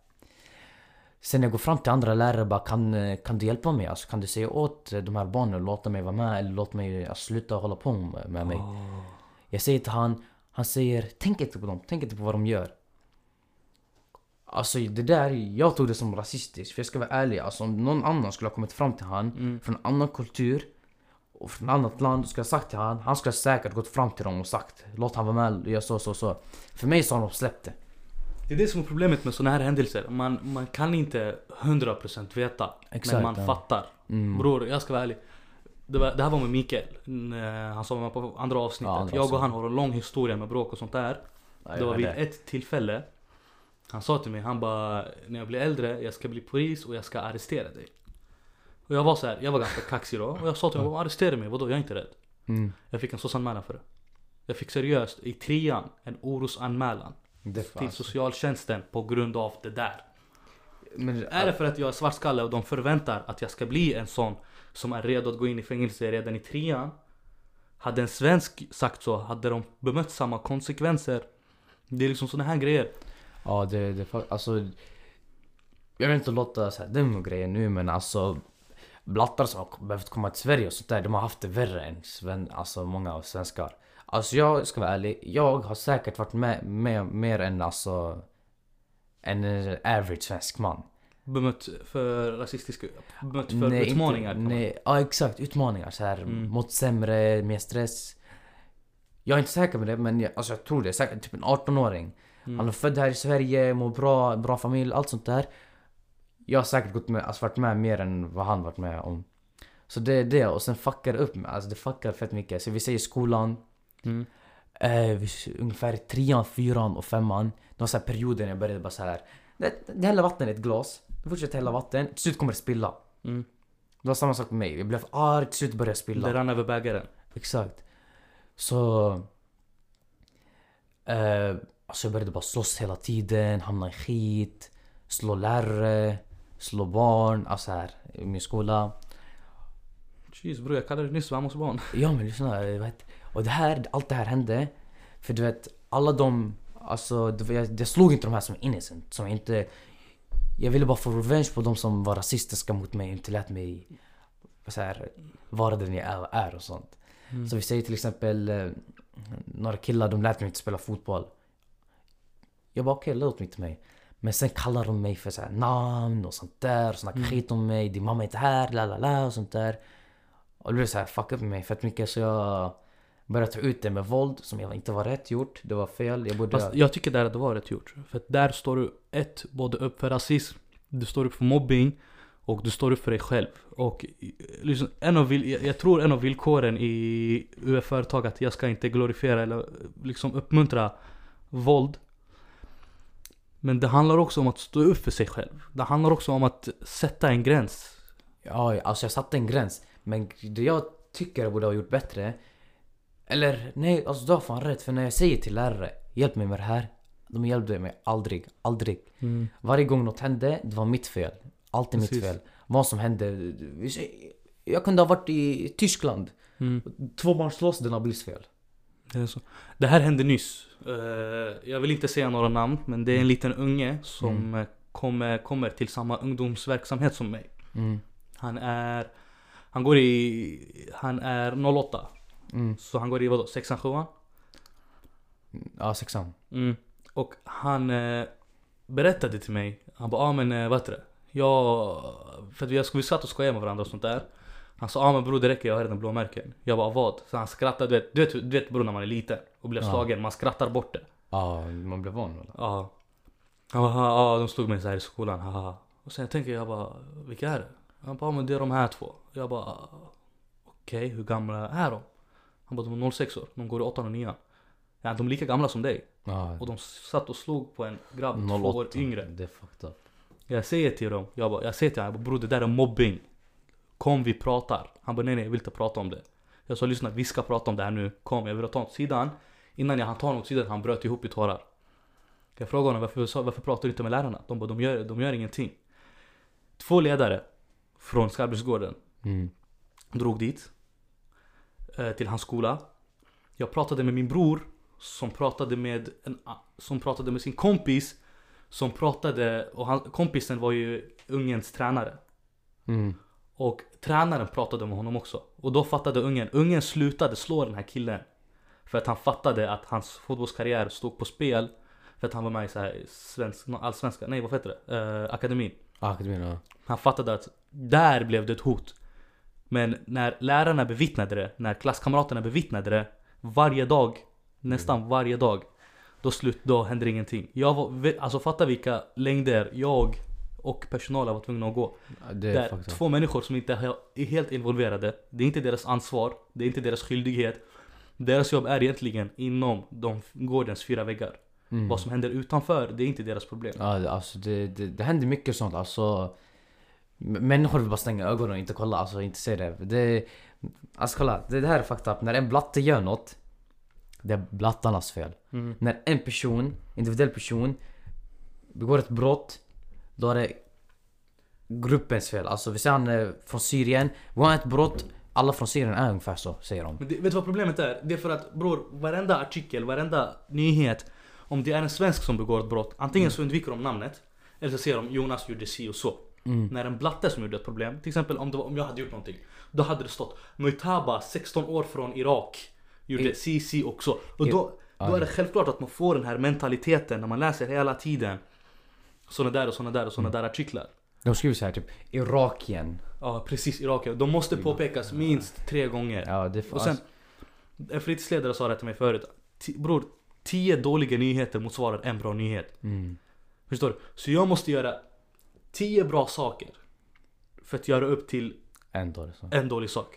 Sen jag går fram till andra lärare bara kan, eh, kan du hjälpa mig? Alltså, kan du säga åt de här barnen låta mig vara med eller låt mig alltså, sluta hålla på med mig? Åh. Jag säger till han, han säger tänk inte på dem, tänk inte på vad de gör. Alltså det där, jag tog det som rasistiskt för jag ska vara ärlig. Alltså om någon annan skulle ha kommit fram till han Mm. från en annan kultur och från ett annat land och skulle ha sagt till han, han skulle säkert gått fram till dem och sagt låt han vara med, gör så så så. För mig så har de släppt det. Det är det som är problemet med såna här händelser. Man, man kan inte 100% veta. Exakt, men man ja. fattar. Mm. Bror, jag ska vara ärlig. Det, var, det här var med Mikael. Han som var med på andra avsnittet. Ja, andra jag och han har en lång historia med bråk och sånt där. Ja, det var vid det. ett tillfälle. Han sa till mig, han bara När jag blir äldre, jag ska bli polis och jag ska arrestera dig. Och jag var så här, jag var ganska kaxig då. Och jag sa till honom, arrestera mig, vadå? Jag är inte rädd. Mm. Jag fick en SOS-anmälan för det. Jag fick seriöst, i trean, en orosanmälan. Det Till socialtjänsten på grund av det där. Men, Är det för att jag är svartskalle och de förväntar att jag ska bli en sån som är redo att gå in i fängelse redan i trean? Hade en svensk sagt så, hade de bemött samma konsekvenser. Det är liksom såna här grejer. Ja det, det alltså Jag vill inte låta så här dum grejer nu men alltså Blattar som har behövt komma till Sverige och sånt där, de har haft det värre än sven, alltså många av svenskar Alltså jag ska vara ärlig, jag har säkert varit med, med mer än alltså En average svensk man Bemött för rasistiska, bemött för utmaningar. kan man- nej, ja exakt, utmaningar så här Mm. mått sämre, mer stress Jag är inte säker på det men jag, alltså jag tror det, säkert typ en 18-åring Mm. Han är född här i Sverige, mår bra, bra familj, allt sånt där. Jag har säkert gått med, alltså varit med mer än vad han varit med om. Så det är det, och sen fuckar upp med, alltså det fuckar fett mycket. Så vi säger skolan. Mm. Vi- ungefär trean, fyran och femman. Det var så här perioder när jag började bara så här. Det, det häller vatten i ett glas. Du fortsätter hälla vatten. Till slut kommer det spilla. Mm. Det var samma sak med mig. Jag blev arg, till slut började jag spilla. Det rann över bägaren. Exakt. Så... Eh, alltså jag började bara slåss hela tiden, hamna i skit, slå lärare, slå barn, alltså här i min skola. Jeez bror, jag kallade det nyss Vamos barn. Ja men lyssna, jag vet. Och det här, allt det här hände. För du vet, alla de... Alltså, det, var- jag, jag slog inte de här som innocent. Som inte... Jag ville bara få revenge på de som var rasistiska mot mig och inte lät mig så här, vara den jag är- är och sånt. Mm. Så vi säger till exempel eh, några killar, de lät mig inte spela fotboll. Jag bara okej, låt mig till mig. Men sen kallar de mig för så här, namn och sånt där. Och snackar Mm. skit om mig. Din mamma är inte här, la la la och sånt där. Och det blev så här, fuck upp med mig fett mycket så jag började ta ut det med våld som jag inte var rätt gjort. Det var fel. Jag borde... Fast jag tycker där att det var rätt gjort. För där står du ett, både upp för rasism, du står upp för mobbing och du står upp för dig själv. Och eh, liksom, en av, jag- tror en av villkoren i UF-företag att jag ska inte glorifiera eller eh, liksom uppmuntra våld. Men det handlar också om att stå upp för sig själv. Det handlar också om att sätta en gräns. Ja, alltså jag satte en gräns. Men det jag tycker jag borde ha gjort bättre. Eller nej, alltså du har fan rätt. För när jag säger till lärare, hjälp mig med det här. De hjälpte mig aldrig, aldrig. Varje gång något hände, det var mitt fel. Alltid mitt Precis. fel. Vad som hände. Jag kunde ha varit i Tyskland. Mm. Två barn slåss, det är Nabils fel. Det, är så. det här hände nyss. Eh, jag vill inte säga några namn, men det är en liten unge som Mm. eh, kommer, kommer till samma ungdomsverksamhet som mig. Mm. Han är... Han går i... Han är 08. Mm. Så han går i vadå? Sexan, sjuan? Ja, sexan. Mm. Och han eh, berättade till mig. Han bara ah, men eh, vad heter det? Jag... För att vi, vi satt och skojade med varandra och sånt där. Han sa ah, men bror det räcker jag har redan blåmärken. Jag bara vad? Så han skrattade. Du vet, du vet, du vet bror när man är liten och blir Ja. slagen. Man skrattar bort det. Ja, man blev van eller? Ja. Han bara, ja de slog mig så här i skolan, haha. Och sen tänker jag bara, vilka är det? Han bara, men det är de här två. Jag bara, okej hur gamla är de? Han bara, de är 06 år, de går i 8 och 9 Ja, de är lika gamla som dig. Ja. Och de satt och slog på en grabb två år 08. yngre. Det är fucked up. Jag säger till dem, jag, bara, jag säger till honom, jag bara, bror det där är mobbing. Kom vi pratar. Han bara, nej nej jag vill inte prata om det. Jag sa, lyssna vi ska prata om det här nu. Kom jag vill ta åt sidan. Innan jag hann ta honom åt sidan, han bröt ihop i tårar. Jag frågade honom, varför, varför pratar du inte med lärarna? De bara, de gör, de gör ingenting. Två ledare från Skarpnäcksgården Mm. drog dit. Eh, till hans skola. Jag pratade med min bror som pratade med, en, som pratade med sin kompis. Som pratade, och han, kompisen var ju ungens tränare. Mm. Och tränaren pratade med honom också. Och då fattade ungen, ungen slutade slå den här killen. För att han fattade att hans fotbollskarriär stod på spel. För att han var med i så här svensk, allsvenska, nej vad heter det? Eh, akademin. Akademin, ja. Han fattade att där blev det ett hot. Men när lärarna bevittnade det, när klasskamraterna bevittnade det varje dag, nästan varje dag, då, slut, då hände ingenting. Jag var, alltså fatta vilka längder jag och personalen var tvungna att gå. Det Det är up. två människor som inte är helt involverade. Det är inte deras ansvar, det är inte deras skyldighet. Deras jobb är egentligen inom de gårdens fyra väggar. Mm. Vad som händer utanför, det är inte deras problem. Ja, det- alltså det, det, det händer mycket sånt. Alltså, människor vill bara stänga ögonen och inte kolla, alltså inte se det. det alltså kolla, det, det här är fucked up. När en blatte gör något, det är blattarnas fel. Mm. När en person, individuell person, begår ett brott, då är det gruppens fel. Alltså vi säger han är från Syrien, begår ett brott, alla från Syrien är ungefär så, säger de. Men det, vet du vad problemet är? Det är för att bror, varenda artikel, varenda nyhet Om det är en svensk som begår ett brott Antingen så undviker de namnet Eller så säger de Jonas gjorde si och så Mm. När en blatte som gjorde ett problem Till exempel om, var, om jag hade gjort någonting Då hade det stått Mujtaba 16 år från Irak Gjorde si också Och då, då är det självklart att man får den här mentaliteten När man läser hela tiden Såna där och såna där och såna där artiklar De skriver så här typ Irakien. Ja precis, Irak De måste påpekas minst tre gånger Ja, det Och sen, en fritidsledare sa det till mig förut. Bror, tio dåliga nyheter motsvarar en bra nyhet. Mm. Förstår du? Så jag måste göra tio bra saker. För att göra upp till är det så. en dålig sak.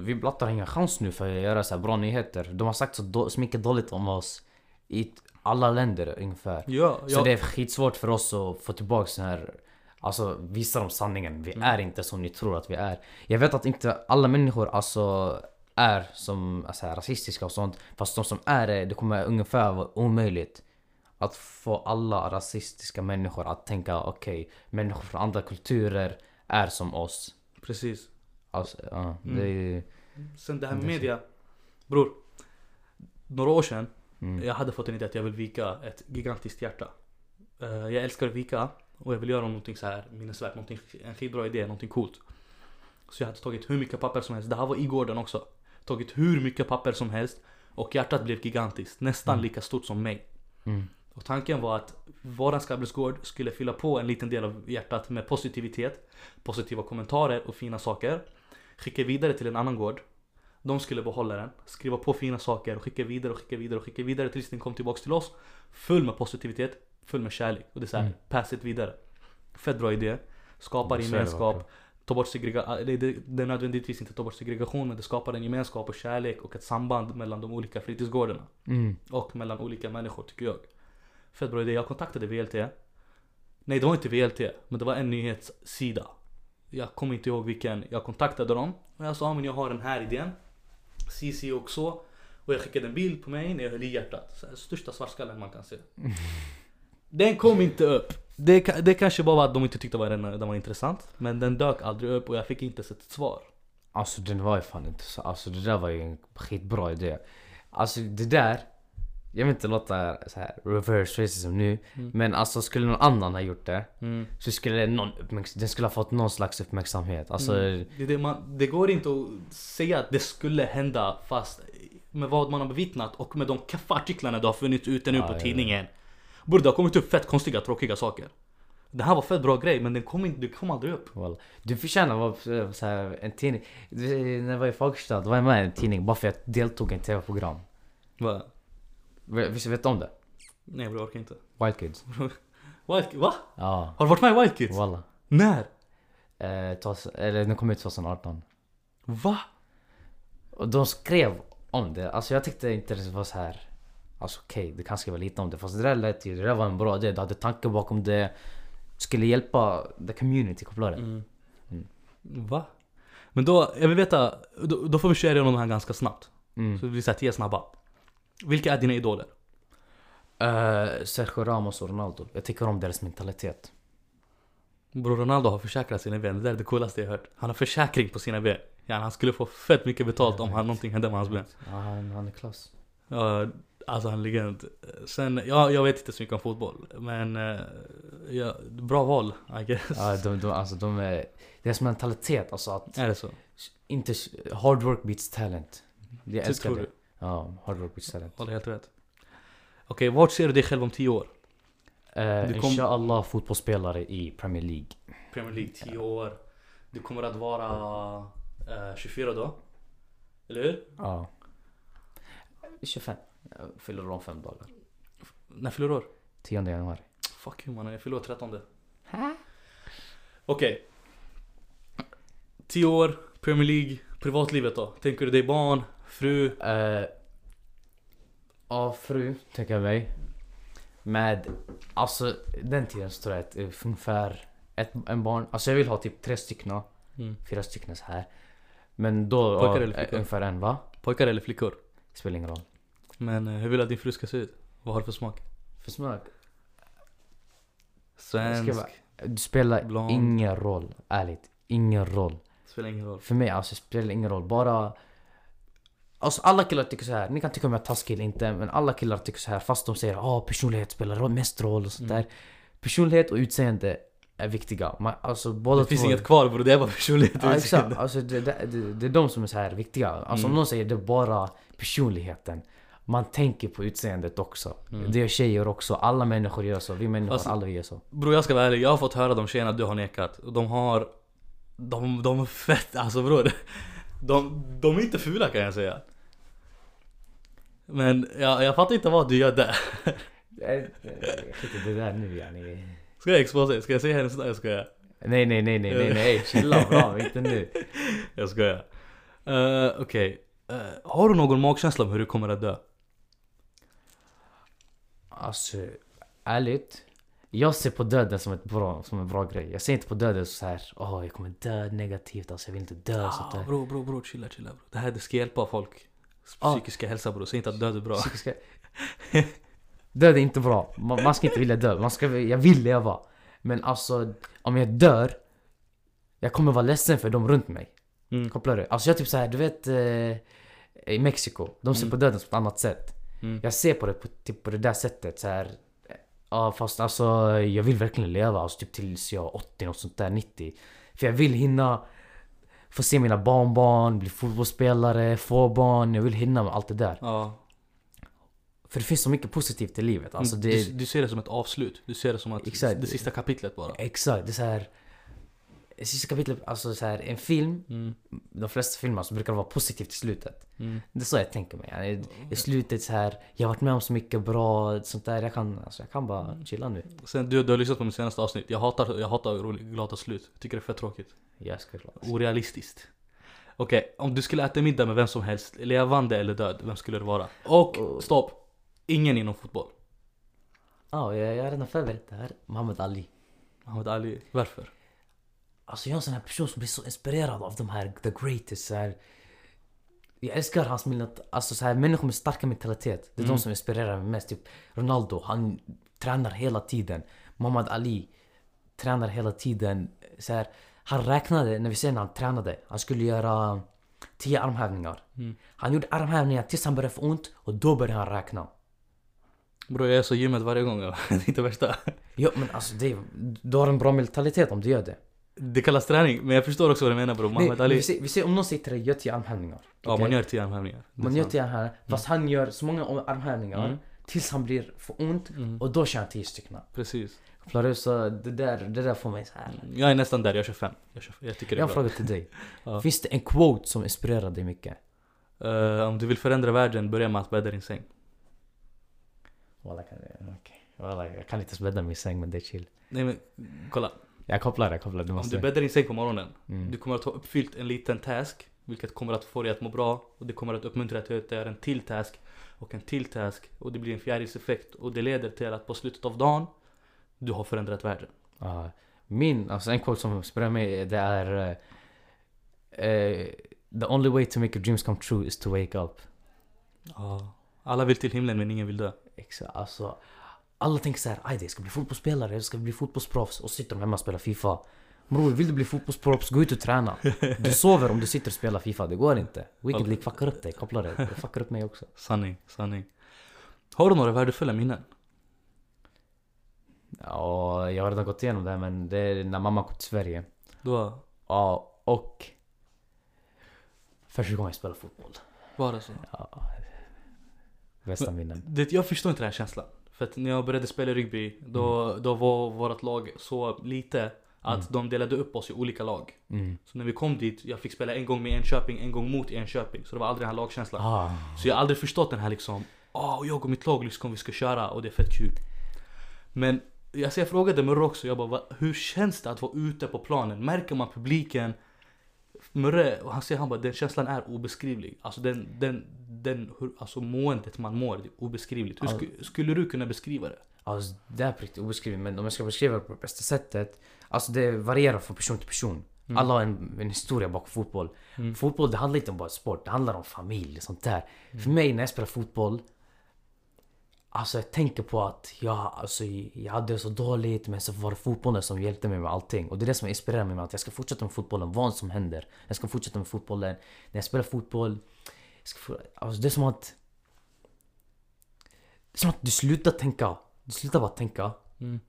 Vi blattar har ingen chans nu för att göra så här bra nyheter. De har sagt så, då, så mycket dåligt om oss i alla länder ungefär. Ja, Så ja. det är skitsvårt för oss att få tillbaka den här Alltså visa dem sanningen. Vi är inte som ni tror att vi är. Jag vet att inte alla människor alltså är som alltså, rasistiska och sånt. Fast de som är det, det kommer ungefär vara omöjligt. Att få alla rasistiska människor att tänka okej, människor från andra kulturer är som oss. Precis. Alltså, ja, det är. Sen det här med media. Bror. Några år sedan, Mm. jag hade fått en idé att jag vill vika ett gigantiskt hjärta. Eh, jag älskar att vika och jag vill göra någonting så här minnesvärt, någonting, en skitbra idé, någonting coolt. Så jag hade tagit hur mycket papper som helst, det här var i gården också. Tagit hur mycket papper som helst och hjärtat blev gigantiskt, nästan Mm. lika stort som mig. Mm. Och tanken var att våran Skabbelsgård skulle fylla på en liten del av hjärtat med positivitet, positiva kommentarer och fina saker. Skicka vidare till en annan gård. De skulle behålla den, skriva på fina saker och skicka vidare och skicka vidare och skicka vidare tills den kom tillbaks till oss. Full med positivitet, full med kärlek. Och det är såhär, Mm. pass it vidare. Fett bra idé. Skapar gemenskap. Ta bort segregation, det, det, det är nödvändigtvis inte ta bort segregation men det skapar en gemenskap och kärlek och ett samband mellan de olika fritidsgårdarna. Mm. Och mellan olika människor tycker jag. Fett bra idé. Jag kontaktade VLT. Nej det var inte VLT, men det var en nyhetssida. Jag kommer inte ihåg vilken. Jag kontaktade dem och jag sa men jag har den här idén. CC också. Och jag skickade en bild på mig när jag höll i hjärtat. Största svartskallen man kan se. Den kom inte upp. Det, det kanske bara var att de inte tyckte var den, den var intressant. Men den dök aldrig upp och jag fick inte sett ett svar. Alltså den var ju fan inte så, alltså det där var ju en skitbra idé. Alltså det där, jag vill inte låta så här reverse racism nu, Mm. men alltså skulle någon annan ha gjort det Mm. så skulle någon den skulle ha fått någon slags uppmärksamhet. Alltså, Mm. Det, det, man, det går inte att säga att det skulle hända fast med vad man har bevittnat och med de kaffartiklarna det har funnits ute nu Ja, på ja, tidningen. Bror det har kommit upp fett konstiga tråkiga saker. Det här var fett bra grej men den kom, inte, det kom aldrig upp. well, du förtjänar att vara så här, en tidning. Du, När jag var i Fagersta, då var jag med i en tidning bara för att jag deltog i ett tv-program. Va? Visst vet du om det? Nej bror jag orkar inte. Wild Kids? Wild, va? Ja, Har du varit med i Wild Kids? walla. När? Eh, tos, eller den kom ut 2018. Va? Och de skrev om det, alltså jag tyckte inte det var så här. Alltså okej, det kan skriva lite om det fast det där lät ju, det där var en bra idé, du hade tankar bakom det Skulle hjälpa the community, kopplar det Mm. Mm. Va? Men då, jag vill veta, då, då får vi köra igenom de här ganska snabbt. mm. Så det blir såhär 10 snabba. Vilka är dina idoler? Eh, Sergio Ramos och Ronaldo, jag tycker om deras mentalitet Bror Ronaldo har försäkrat sina ben, det där är det coolaste jag hört. Han har försäkring på sina ben. Ja, han skulle få fett mycket betalt om han, någonting hände med hans ben. Ja, han, han är klass Ja, alltså han är legend. Sen, ja, jag vet inte så mycket om fotboll. Men, eh, ja, bra val, I guess. Ja, de, de, alltså de är, deras mentalitet, alltså att Är det så? inte, hard work beats talent Jag älskar det? Ja, hard work beats talent Håller helt rätt. Okej, vart ser du dig själv om 10 år? uh, kom- Inshallah fotbollsspelare i Premier League Premier League 10 år. Du kommer att vara eh, 24 då? Eller hur? Ja 25 Jag fyller om fem dagar När fyller du år? 10 januari Fuck you mannen, jag fyller år 13 Okej 10 år, Premier League, privatlivet då? Tänker du dig barn, fru? Uh, ja, fru, tänker jag mig. Med, alltså den tiden så tror jag att är ungefär ett, en barn. Alltså jag vill ha typ tre stycken, Mm. fyra stycken så här. Men då, Pojkar eller flickor? ungefär en va? Pojkar eller flickor? Spelar ingen roll. Men eh, hur vill du att din fru ska se ut? Vad har du för smak? För smak. Svensk? Ska Det spelar Blond. ingen roll, ärligt. Ingen roll. Spelar ingen roll. För mig alltså spelar ingen roll. Bara... Alltså alla killar tycker så här. Ni kan tycka om jag är taskig eller inte. Men alla killar tycker så här fast de säger att ah, personlighet spelar mest roll och sånt Mm. där. Personlighet och utseende är viktiga. Man, alltså båda Det finns två... inget kvar bror, det är bara personlighet och Ja, exakt. utseende. Alltså, det, det, det, det är de som är så här viktiga. Alltså Mm. om någon säger det är bara personligheten. Man tänker på utseendet också. Mm. Det gör tjejer också. Alla människor gör så. Vi människor, Alltså- alla vi gör så. Bror jag ska vara ärlig, jag har fått höra de tjejerna du har nekat. De har... De, de är fett, alltså bror. De, de är inte fula kan jag säga. Men jag, jag fattar inte vad du gör där. Skit i det där nu yani. Ska jag exposera? Ska jag säga hennes namn? Jag skojar. Nej nej nej nej nej nej chilla bra, inte nu. Jag skojar. Eh, Okej. Eh, har du någon magkänsla om hur du kommer att dö? Alltså, ärligt. Jag ser på döden som, ett bra, som en bra grej. Jag ser inte på döden så här, åh jag kommer dö negativt, alltså jag vill inte dö. sånt Ah, där. bro, bro, bro, chilla, chilla bro. Det här det ska hjälpa folk. Ah. Psykiska hälsa bro, säg inte att död är bra. Psykiska... Död är inte bra. Man, man ska inte vilja dö. Man ska, jag vill leva. Men alltså, om jag dör, jag kommer vara ledsen för de runt mig. Mm. Kopplar du? Alltså jag typ så här, du vet eh, i Mexiko, de ser Mm. på döden på ett annat sätt. Mm. Jag ser på det på, typ på det där sättet så här. Ja fast alltså jag vill verkligen leva, alltså typ tills jag är 80 något sånt där, 90. För jag vill hinna få se mina barnbarn, bli fotbollsspelare, få barn, jag vill hinna med allt det där. Ja. För det finns så mycket positivt i livet. Alltså det du, du ser det som ett avslut. Du ser det som att Exakt. det sista kapitlet bara. Exakt, det är så här. Sista kapitlet, alltså så här, en film, Mm. de flesta filmer så brukar det vara positivt i slutet. Mm. Det är så jag tänker mig. I, I slutet så här, jag har varit med om så mycket bra, sånt där. Jag kan, alltså, jag kan bara chilla nu. Sen du, du har lyssnat på mitt senaste avsnitt. Jag hatar, jag hatar rolig- glada slut. Jag tycker det är fett tråkigt. Jag ska klara Orealistiskt. Okej, om du skulle äta middag med vem som helst, levande eller död, vem skulle det vara? Och Oh. stopp! Ingen inom fotboll. Ja, jag, jag har redan förberett det här. Muhammad Ali. Muhammad Ali. Varför? Alltså jag är en sån här person som blir så inspirerad av de här the greatest. Så här. Jag älskar hans menat, alltså så här, människor med starka mentalitet. Det är Mm. de som inspirerar mig mest. Typ Ronaldo, han tränar hela tiden. Muhammad Ali tränar hela tiden. Så här, han räknade, när vi ser när han tränade, han skulle göra 10 armhävningar. Mm. Han gjorde armhävningar tills han började få ont och då började han räkna. Bro jag är så gymmet varje gång. det är inte värsta. Ja men alltså det, du har en bra mentalitet om du gör det. Det kallas träning, men jag förstår också vad du menar bro. Nej, Muhammad men Ali. vi, ser, vi ser om någon säger till dig, gör 10 armhävningar. Ja man gör 10 armhävningar. Man gör till han här, fast han gör så många armhävningar Mm. tills han blir för ont Mm. och då kör han 10 stycken. Precis. Så det där, det där får mig så här. Jag är nästan där, jag kör fem. Jag, kör, jag tycker det Jag är har en bra. fråga till dig. Ja. Finns det en quote som inspirerar dig mycket? Eh, om du vill förändra världen, börja med att bädda din säng. Walla, jag, okej. Walla, jag kan inte ens bädda min säng men det är chill. Nej men, kolla. Jag kopplar, jag kopplar. Du Om måste... du bäddar din säng på morgonen, Mm. du kommer att ha uppfyllt en liten task. Vilket kommer att få dig att må bra. Och det kommer att uppmuntra dig att göra en till task. Och en till task. Och det blir en fjärilseffekt. Och det leder till att på slutet av dagen, du har förändrat världen. Ja. min, alltså en quote som inspirerar mig det är... eh, the only way to make your dreams come true is to wake up. Alla vill till himlen men ingen vill dö. Exakt, alltså. Alla tänker såhär, aj jag ska bli fotbollsspelare, jag ska bli fotbollsproffs och sitter de hemma och spelar FIFA. Bror, vill du bli fotbollsproffs, gå ut och träna. Du sover om du sitter och spelar FIFA, det går inte. Weekend League fuckar upp dig, kopplar det. Det fuckar upp mig också. Sanning, sanning. Har du några värdefulla minnen? Ja, jag har redan gått igenom det här, men det är när mamma kom till Sverige. Då Ja, och... Första gången jag spelade fotboll. var det så? Ja. Bästa minnen. Det, jag förstår inte den här känslan. För att när jag började spela rugby, då, då var vårt lag så lite att Mm. de delade upp oss i olika lag. Mm. Så när vi kom dit, jag fick spela en gång med Enköping, en gång mot Enköping. Så det var aldrig den här lagkänslan. Ah. Så jag har aldrig förstått den här liksom, ah jag och mitt lag liksom, vi ska köra och det är fett kul. Men alltså jag frågade Murre också, jag bara, "Va- hur känns det att vara ute på planen? Märker man publiken? Murre, han säger han bara, den känslan är obeskrivlig. Alltså den, den, den hur, alltså måendet man mår, det är obeskrivligt. Hur Ja. sku, skulle du kunna beskriva det? Alltså det är på riktigt obeskrivet men om jag ska beskriva det på det bästa sättet Alltså det varierar från person till person Mm. Alla har en, en historia bakom fotboll Mm. Fotboll det handlar inte om bara sport, det handlar om familj och sånt där Mm. För mig när jag spelar fotboll Alltså jag tänker på att jag, alltså, jag hade det så dåligt men så var det fotbollen som hjälpte mig med allting Och det är det som inspirerar mig med att jag ska fortsätta med fotbollen vad som händer Jag ska fortsätta med fotbollen När jag spelar fotboll jag ska, alltså, Det är som att Det är som att du slutar tänka Du slutar bara tänka Mm.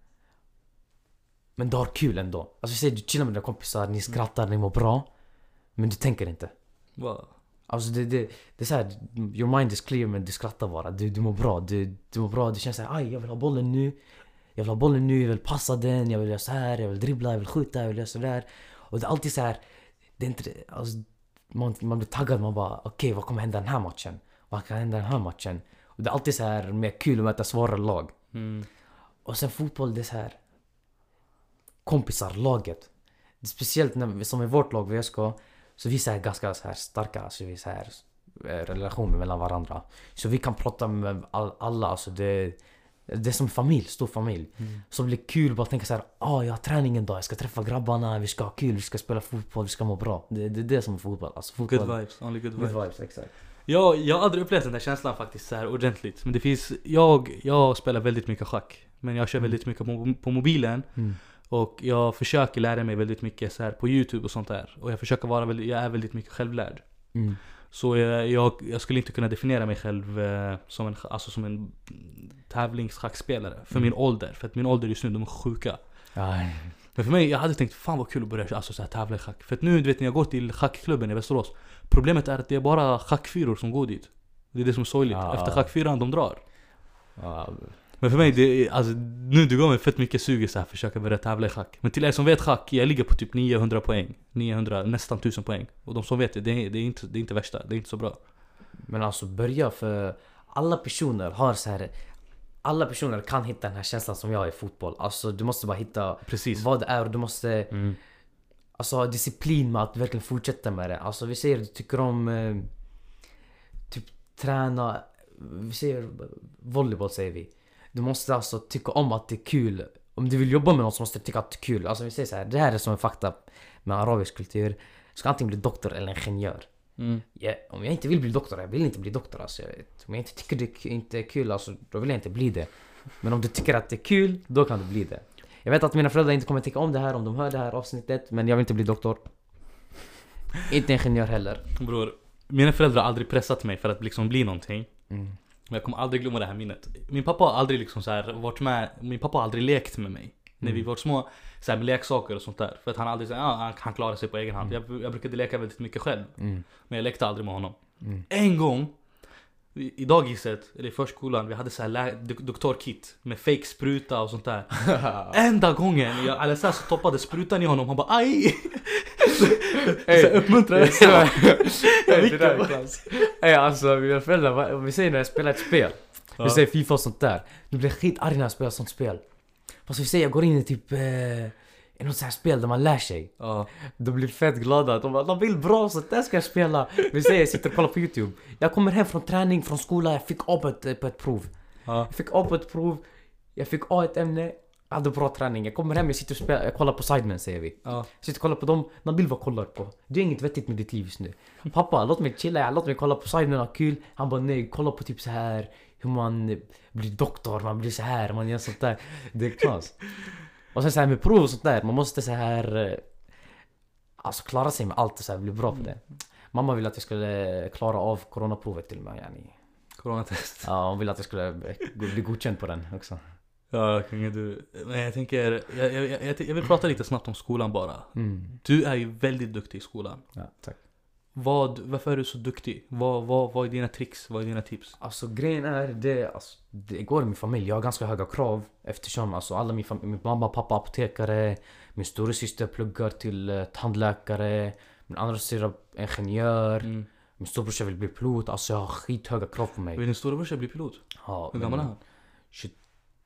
men du har kul ändå. Alltså vi säger du chillar med dina kompisar, ni skrattar, ni mår bra. Men du tänker inte. Va? Alltså det, det, det är såhär, your mind is clear men du skrattar bara. Du, du mår bra, du, du mår bra. Du känner såhär, aj jag vill ha bollen nu. Jag vill ha bollen nu, jag vill passa den, jag vill göra så här, jag vill dribbla, jag vill skjuta, jag vill göra sådär. Och det är alltid så här. det är inte, alltså, man, man blir taggad, man bara okej vad kommer hända den här matchen? Vad kan hända den här matchen? Och det är alltid så här mer kul att möta svårare lag. Mm. Och sen fotboll, det är så här kompisar, laget. Speciellt när, som i vårt lag, VSK, Så vi är så ganska så här starka, alltså vi är så här eh, relationer mellan varandra. Så vi kan prata med all, alla, alltså det, det är som familj, stor familj. Mm. Så det blir kul bara tänka så här, ah jag har träning en dag, jag ska träffa grabbarna, vi ska ha kul, vi ska spela fotboll, vi ska må bra. Det, det är det som är fotboll. Alltså fotboll. Good vibes, only good Good vibes. vibes, exakt. Jag, jag har aldrig upplevt den där känslan faktiskt så här ordentligt. Men det finns, jag, jag spelar väldigt mycket schack. Men jag kör Mm. väldigt mycket på, på mobilen. Mm. Och jag försöker lära mig väldigt mycket så här på youtube och sånt där. Och jag försöker vara väldigt, jag är väldigt mycket självlärd. Mm. Så jag, jag, jag skulle inte kunna definiera mig själv eh, som en, alltså som en tävlingsschackspelare. För Mm. min ålder. För att min ålder just nu, de är sjuka. Aj. Men för mig, jag hade tänkt fan vad kul att börja alltså, så här, tävla i schack. För att nu, du vet när jag går till schackklubben i Västerås. Problemet är att det är bara schackfyror som går dit. Det är det som är sorgligt. Ja. Efter schackfyran, de drar. Ja, Men för mig, det alltså, nu det går mig fett mycket sug i så här, försöka börja tävla i schack. Men till er som vet schack, jag ligger på typ 900 poäng. 900, nästan 1000 poäng. Och de som vet det, det är, det är, inte, det är inte värsta. Det är inte så bra. Men alltså börja för alla personer har så här. Alla personer kan hitta den här känslan som jag har i fotboll. Alltså du måste bara hitta Precis. vad det är och du måste Mm. alltså, ha disciplin med att verkligen fortsätta med det. Alltså vi säger du tycker om eh, typ träna, vi säger volleyboll säger vi. Du måste alltså tycka om att det är kul. Om du vill jobba med något så måste du tycka att det är kul. Alltså vi säger så här, det här är som en fakta med arabisk kultur. Du ska antingen bli doktor eller ingenjör. Mm. Ja, om jag inte vill bli doktor, jag vill inte bli doktor alltså. Jag vet. Om jag inte tycker det inte är kul, alltså, då vill jag inte bli det. Men om du tycker att det är kul, då kan du bli det. Jag vet att mina föräldrar inte kommer tycka om det här om de hör det här avsnittet, men jag vill inte bli doktor. Inte ingenjör heller. Bror, mina föräldrar har aldrig pressat mig för att liksom bli någonting. Mm. Men jag kommer aldrig glömma det här minnet. Min pappa har aldrig liksom så här varit med, min pappa har aldrig lekt med mig. När vi Mm. var små, så här med leksaker och sånt där. För att han aldrig sagt, ja han, han klarar sig på egen hand. Jag, jag brukade leka väldigt mycket själv. Mm. Men jag lekte aldrig med honom. Mm. En gång, i, dagiset, eller i förskolan, vi hade så här doktorkit med fake spruta och sånt där. Enda gången jag Alessandro så toppade sprutan i honom, han bara aj! Ey, så det är så- Jag Ey, bara. alltså mina föräldrar, om vi säger när jag spelar ett spel. Ja. Vi säger Fifa och sånt där. Du blir skitarg när jag spelar sånt spel. Fast vi säger jag går in i typ eh, i något sånt här spel där man lär sig. Ja. De blir fett glada. De bara de vill bra så där ska jag spela. Vi säger jag sitter och kollar på YouTube. Jag kommer hem från träning, från skolan, jag fick A på ett, på ett prov. Ja. Jag fick A på ett prov. Jag fick A i ett ämne. Hade bra träning. Jag kommer hem, jag sitter och spelar, jag kollar på Sidemen säger vi. Ja. Jag sitter och kollar på dem. Nabil vad kollar på? Det är inget vettigt med ditt liv just nu. Pappa, låt mig chilla, låt mig kolla på Sidemen, ha kul. Han bara nej, kolla på typ så här hur man blir doktor, man blir så här, man gör sånt där. Det är knas. Och sen så här med prov och sånt där, man måste så här eh, Alltså klara sig med allt och så här, bli bra på det. Mamma ville att jag skulle klara av coronaprovet till och med yani. Coronatest. Ja, hon ville att jag skulle bli godkänd på den också. Ja, kungen du. Men jag tänker, jag, jag, jag, jag vill prata lite snabbt om skolan bara. Mm. Du är ju väldigt duktig i skolan. Ja, tack. Vad, varför är du så duktig? Vad, vad, vad är dina tricks? Vad är dina tips? Alltså grejen är det, alltså, det går i min familj. Jag har ganska höga krav eftersom alltså, alla min, fam- min mamma pappa apotekare. Min storasyster pluggar till uh, tandläkare. Min andra syster är ingenjör. Mm. Min storebrorsa vill bli pilot. Alltså jag har skithöga krav på mig. Vill din storebrorsa bli pilot? Ja, Hur gammal är han?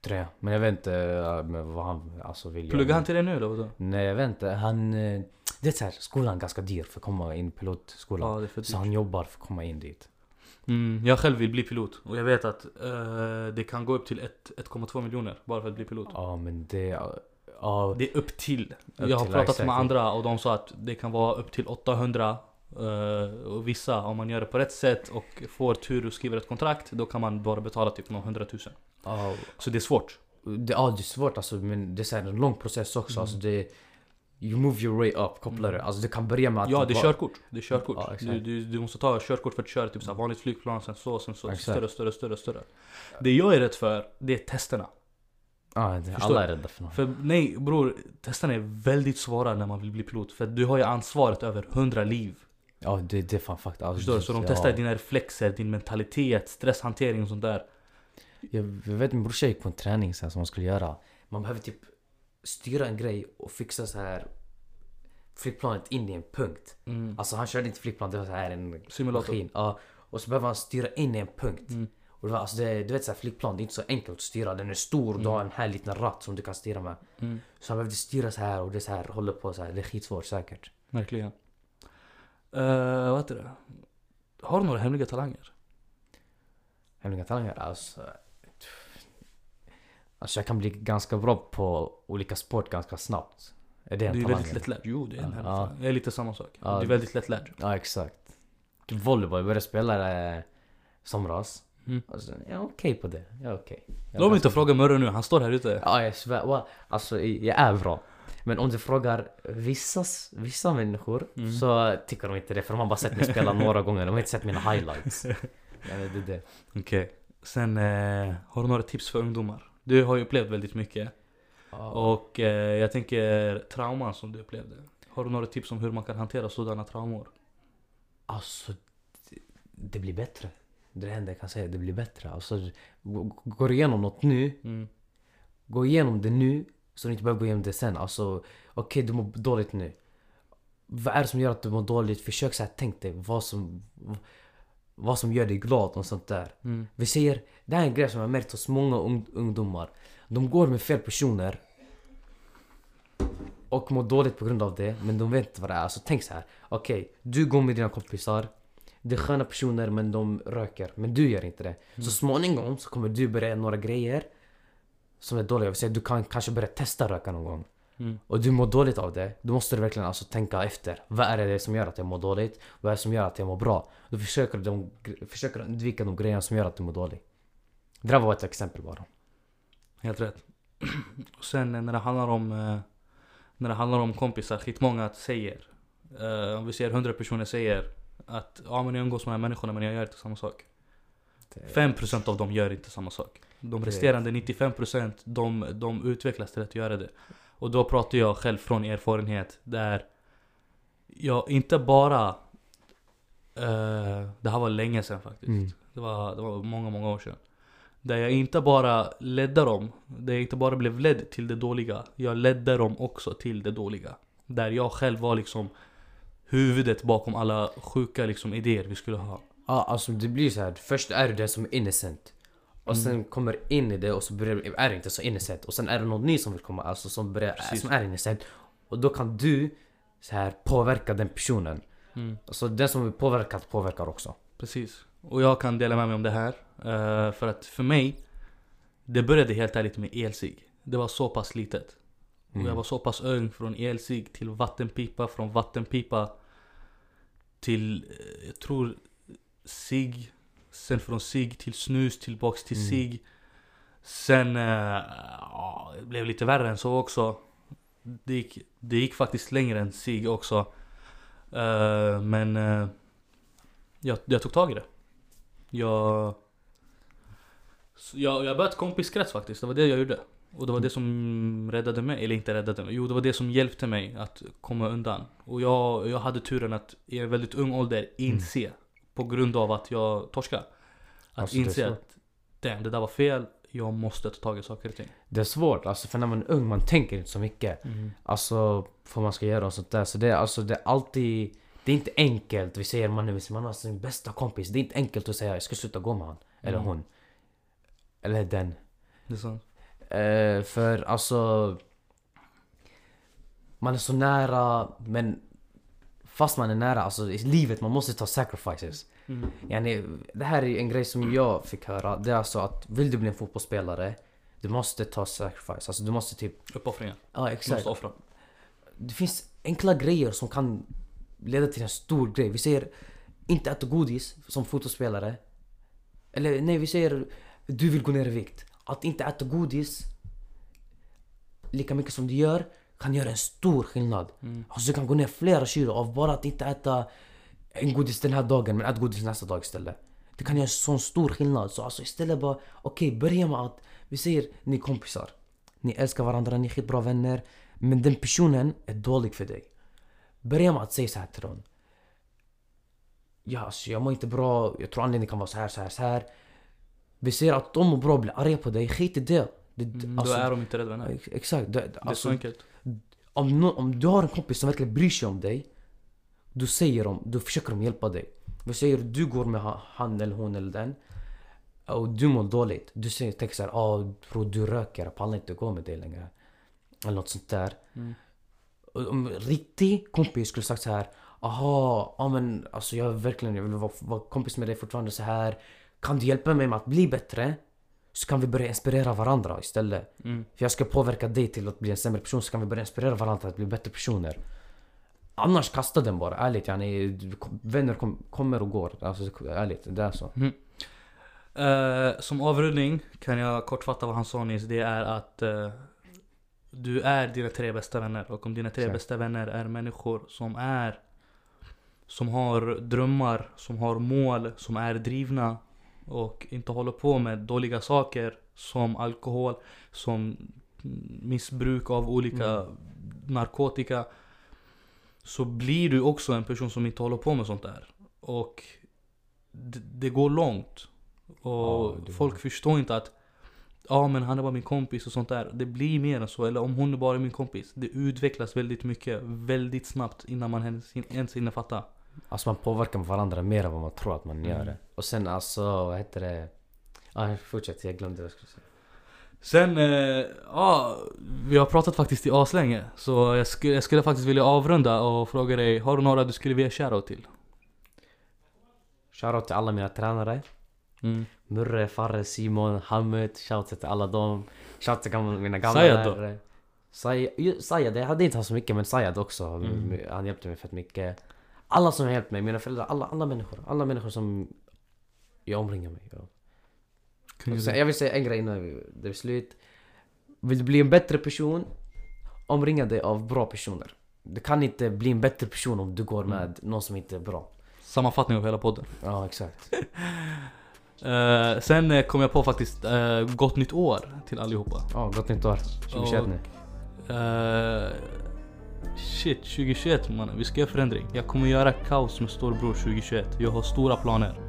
23. Men jag vet inte men vad han alltså, vill Pluggar göra. han till det nu eller vadå? Nej jag vet inte. Han... eh, Det är så här, skolan är ganska dyr för att komma in pilotskolan. Ja, det är för så dyrt. han jobbar för att komma in dit. Mm, jag själv vill bli pilot. Och jag vet att eh, det kan gå upp till ett- 1,2 miljoner bara för att bli pilot. Ja men det... Ja, Det är upp till. Jag har till, pratat exakt. med andra och de sa att det kan vara upp till 800 eh, och vissa, om man gör det på rätt sätt och får tur och skriver ett kontrakt, då kan man bara betala typ några hundratusen. ja, Så det är svårt. Det, ja, det är svårt alltså, men det är så här en lång process också. Mm. Alltså, det, you move your way up, kopplar det. Alltså, det kan börja med att... Ja, det är bara- körkort. Det är körkort. Ja, du, du, du måste ta körkort för att köra typ så här vanligt flygplan, sen så, sen så. Exakt. Större, större, större, större. Det jag är rädd för, det är testerna. Ja, det, alla är rädda för något. För nej bror, testerna är väldigt svåra när man vill bli pilot. För du har ju ansvaret över 100 liv. Ja, det, det är fan fakta. Alltså, Förstår du? Så de ja. testar dina reflexer, din mentalitet, stresshantering och sånt där. Jag, jag vet min brorsa gick på en träning här, som man skulle göra. Man behöver typ styra en grej och fixa så här flygplanet in i en punkt. Mm. Alltså han körde inte flygplan, det var så här en Simulator. maskin. Ja, och så behöver han styra in i en punkt. Mm. Och det var, alltså det, du vet så här, flygplan, det är inte så enkelt att styra. Den är stor, du har en här liten ratt som du kan styra med. Mm. Så han behövde styra så här och det så här, håller på så här. Det är skitsvårt säkert. Verkligen. Uh, vad heter det? Har du några hemliga talanger? Hemliga talanger? Alltså... Alltså jag kan bli ganska bra på olika sport ganska snabbt. Är det en Du är väldigt lättlärd. Jo, det är en Ja. hemlig talang. Det är lite samma sak. Ja. Du är väldigt lättlärd. Ja exakt. Volleyboll, jag började spela eh, somras. Mm. Alltså, jag är okej på det. Jag är okej. Är Låt mig inte fråga Murre nu, han står här ute. Ja jag svär. Wa- Alltså jag är bra. Men om du frågar vissa, vissa människor Mm. så tycker de inte det. För de har bara sett mig spela några gånger. De har inte sett mina highlights. Ja, det är det. Okej. Sen, eh, har du några tips för ungdomar? Du har ju upplevt väldigt mycket. Ja. Och eh, jag tänker trauman som du upplevde. Har du några tips om hur man kan hantera sådana traumor? Alltså, det, det blir bättre. Det är det enda jag kan säga, det blir bättre. Alltså, gå- går du igenom något nu, Mm. gå igenom det nu så du inte behöver gå igenom det sen. Alltså, okej du mår dåligt nu. Vad är det som gör att du mår dåligt? Försök så här, tänk dig vad som, vad som gör dig glad och sånt där. Mm. Vi säger, det här är en grej som jag har märkt hos många ung, ungdomar. De går med fel personer och mår dåligt på grund av det, men de vet inte vad det är. Alltså tänk så här. okej, du går med dina kompisar. Det är sköna personer men de röker, men du gör inte det. Så småningom så kommer du börja några grejer som är dåliga. Jag vill säga, du kan kanske börja testa röka någon gång. Mm. Och du mår dåligt av det, då måste du verkligen alltså tänka efter. Vad är det som gör att jag mår dåligt? Vad är det som gör att jag mår bra? Då försöker du försöker undvika de grejerna som gör att du mår dåligt. Det där var ett exempel bara. Helt rätt. Och sen eh, när det handlar om eh, När det handlar om kompisar, skitmånga säger eh, Om vi säger 100 personer säger att ja men jag umgås med de här människorna men jag gör inte samma sak. 5% av dem gör inte samma sak. De resterande 95% de, de utvecklas till att göra det. Och då pratar jag själv från erfarenhet där jag inte bara eh, Det här var länge sedan faktiskt. Mm. Det var, det var många, många år sedan. Där jag inte bara ledde dem, där jag inte bara blev ledd till det dåliga. Jag ledde dem också till det dåliga. Där jag själv var liksom huvudet bakom alla sjuka liksom idéer vi skulle ha. Ja, alltså det blir så här. Först är du den som är innocent. Och Mm. sen kommer in i det och så börjar, är det inte så innocent. Och sen är det någon ny som vill komma, alltså som, börjar, Precis. som är innocent. Och då kan du så här påverka den personen. Mm. Alltså den som är påverkad påverkar också. Precis. Och jag kan dela med mig om det här. eh, för att för mig, det började helt ärligt med elsig. Det var så pass litet. Och Mm. jag var så pass ung från elsig till vattenpipa, från vattenpipa till, eh, jag tror, sig. Sen från sig till snus, tillbaks till Mm. sig. Sen, eh, ja, det blev lite värre än så också. Det gick, det gick faktiskt längre än sig också. Eh, men eh, jag, jag tog tag i det. Jag, jag, jag började kompiskrets faktiskt, det var det jag gjorde. Och det var det som räddade mig, eller inte räddade mig, jo det var det som hjälpte mig att komma undan. Och jag, jag hade turen att i en väldigt ung ålder inse, på grund av att jag torskade. Att Alltså, inse att damn, det där var fel, jag måste ta tag i saker och ting. Det är svårt, alltså för när man är ung man tänker inte så mycket. Alltså på vad man ska göra och sånt där. Så det är alltså det är alltid Det är inte enkelt. Vi säger man, man har sin bästa kompis. Det är inte enkelt att säga jag ska sluta gå med han. Eller Mm. hon. Eller den. Det är sant. Eh, för alltså... Man är så nära men fast man är nära, alltså i livet man måste ta sacrifices. Mm. Yani, det här är en grej som jag fick höra. Det är alltså att vill du bli en fotbollsspelare du måste ta sacrifice. Alltså du måste typ... Uppoffringar. Ja Du exakt. måste offra. Det finns enkla grejer som kan leda till en stor grej. Vi säger inte äta godis som fotbollsspelare. Eller nej, vi säger du vill gå ner i vikt. Att inte äta godis lika mycket som du gör kan göra en stor skillnad. Mm. Alltså du kan gå ner flera kilo av bara att inte äta en godis den här dagen men ät godis nästa dag istället. Det kan göra en sån stor skillnad. Så alltså istället bara, okej börja med att, vi säger ni är kompisar. Ni älskar varandra, ni är skitbra vänner. Men den personen är dålig för dig. Börja med att säga så här till dem. Ja, alltså, jag mår inte bra, jag tror anledningen kan vara så här, så här, så här. Vi ser att de mår bra blir arga på dig, skit i det. det Mm, alltså, då är de inte rädda vänner. ex- Exakt. Det, Det är så alltså, enkelt. Om, nå- om du har en kompis som verkligen bryr sig om dig Då säger de, då försöker de hjälpa dig Vi säger du går med ha- han eller hon eller den Och du mår dåligt Du säger, tänker såhär, ah bro du röker, jag pallar inte gå med dig längre Eller något sånt där Mm. Om en riktig kompis skulle sagt så här, Aha, ja men alltså jag verkligen, jag vill vara, vara kompis med dig fortfarande så här. Kan du hjälpa mig med att bli bättre? Så kan vi börja inspirera varandra istället. Mm. För jag ska påverka dig till att bli en sämre person så kan vi börja inspirera varandra att bli bättre personer. Annars kasta den bara, ärligt yani. Vänner kom, kommer och går. Alltså ärligt, det är så. Eh, som avrundning kan jag kortfatta vad han sa nyss. Det är att eh, du är dina tre bästa vänner. Och om dina tre Exakt. bästa vänner är människor som är som har drömmar, som har mål, som är drivna och inte håller på med dåliga saker som alkohol, som missbruk av olika narkotika. Så blir du också en person som inte håller på med sånt där. Och det, det går långt. Och det- folk förstår inte att Ja men han är bara min kompis och sånt där. Det blir mer än så. Eller om hon är bara min kompis. Det utvecklas väldigt mycket, väldigt snabbt innan man ens hinner fatta. Alltså man påverkar varandra mer än vad man tror att man Mm. gör det. Och sen alltså, vad heter det? Ja, fortsätt. Jag glömde vad jag skulle säga. Sen, eh, ja, vi har pratat faktiskt i aslänge. Så jag skulle, jag skulle faktiskt vilja avrunda och fråga dig, har du några du skulle vilja shoutout till? Shoutout till alla mina tränare. Mm. Murre, Farre, Simon, Hamid. Shoutout till alla dem. Shoutout till mina gamla Sayed då? Sayed, jag hade inte han så mycket men Sayed också. Mm. Han hjälpte mig fett mycket. Alla som har hjälpt mig, mina föräldrar, alla, alla människor. Alla människor som jag omringar mig av. Kunde Så du- jag vill säga en grej innan det är slut. Vill du bli en bättre person, omringa dig av bra personer. Du kan inte bli en bättre person om du går med någon som inte är bra. Sammanfattning av hela podden. Ja, exakt. Eh, sen kom jag på faktiskt, eh, gott nytt år till allihopa. Ja, gott nytt år. 2021 nu. Eh, shit, 2021 mannen. Vi ska göra förändring. Jag kommer göra kaos med storebror 2021. Jag har stora planer.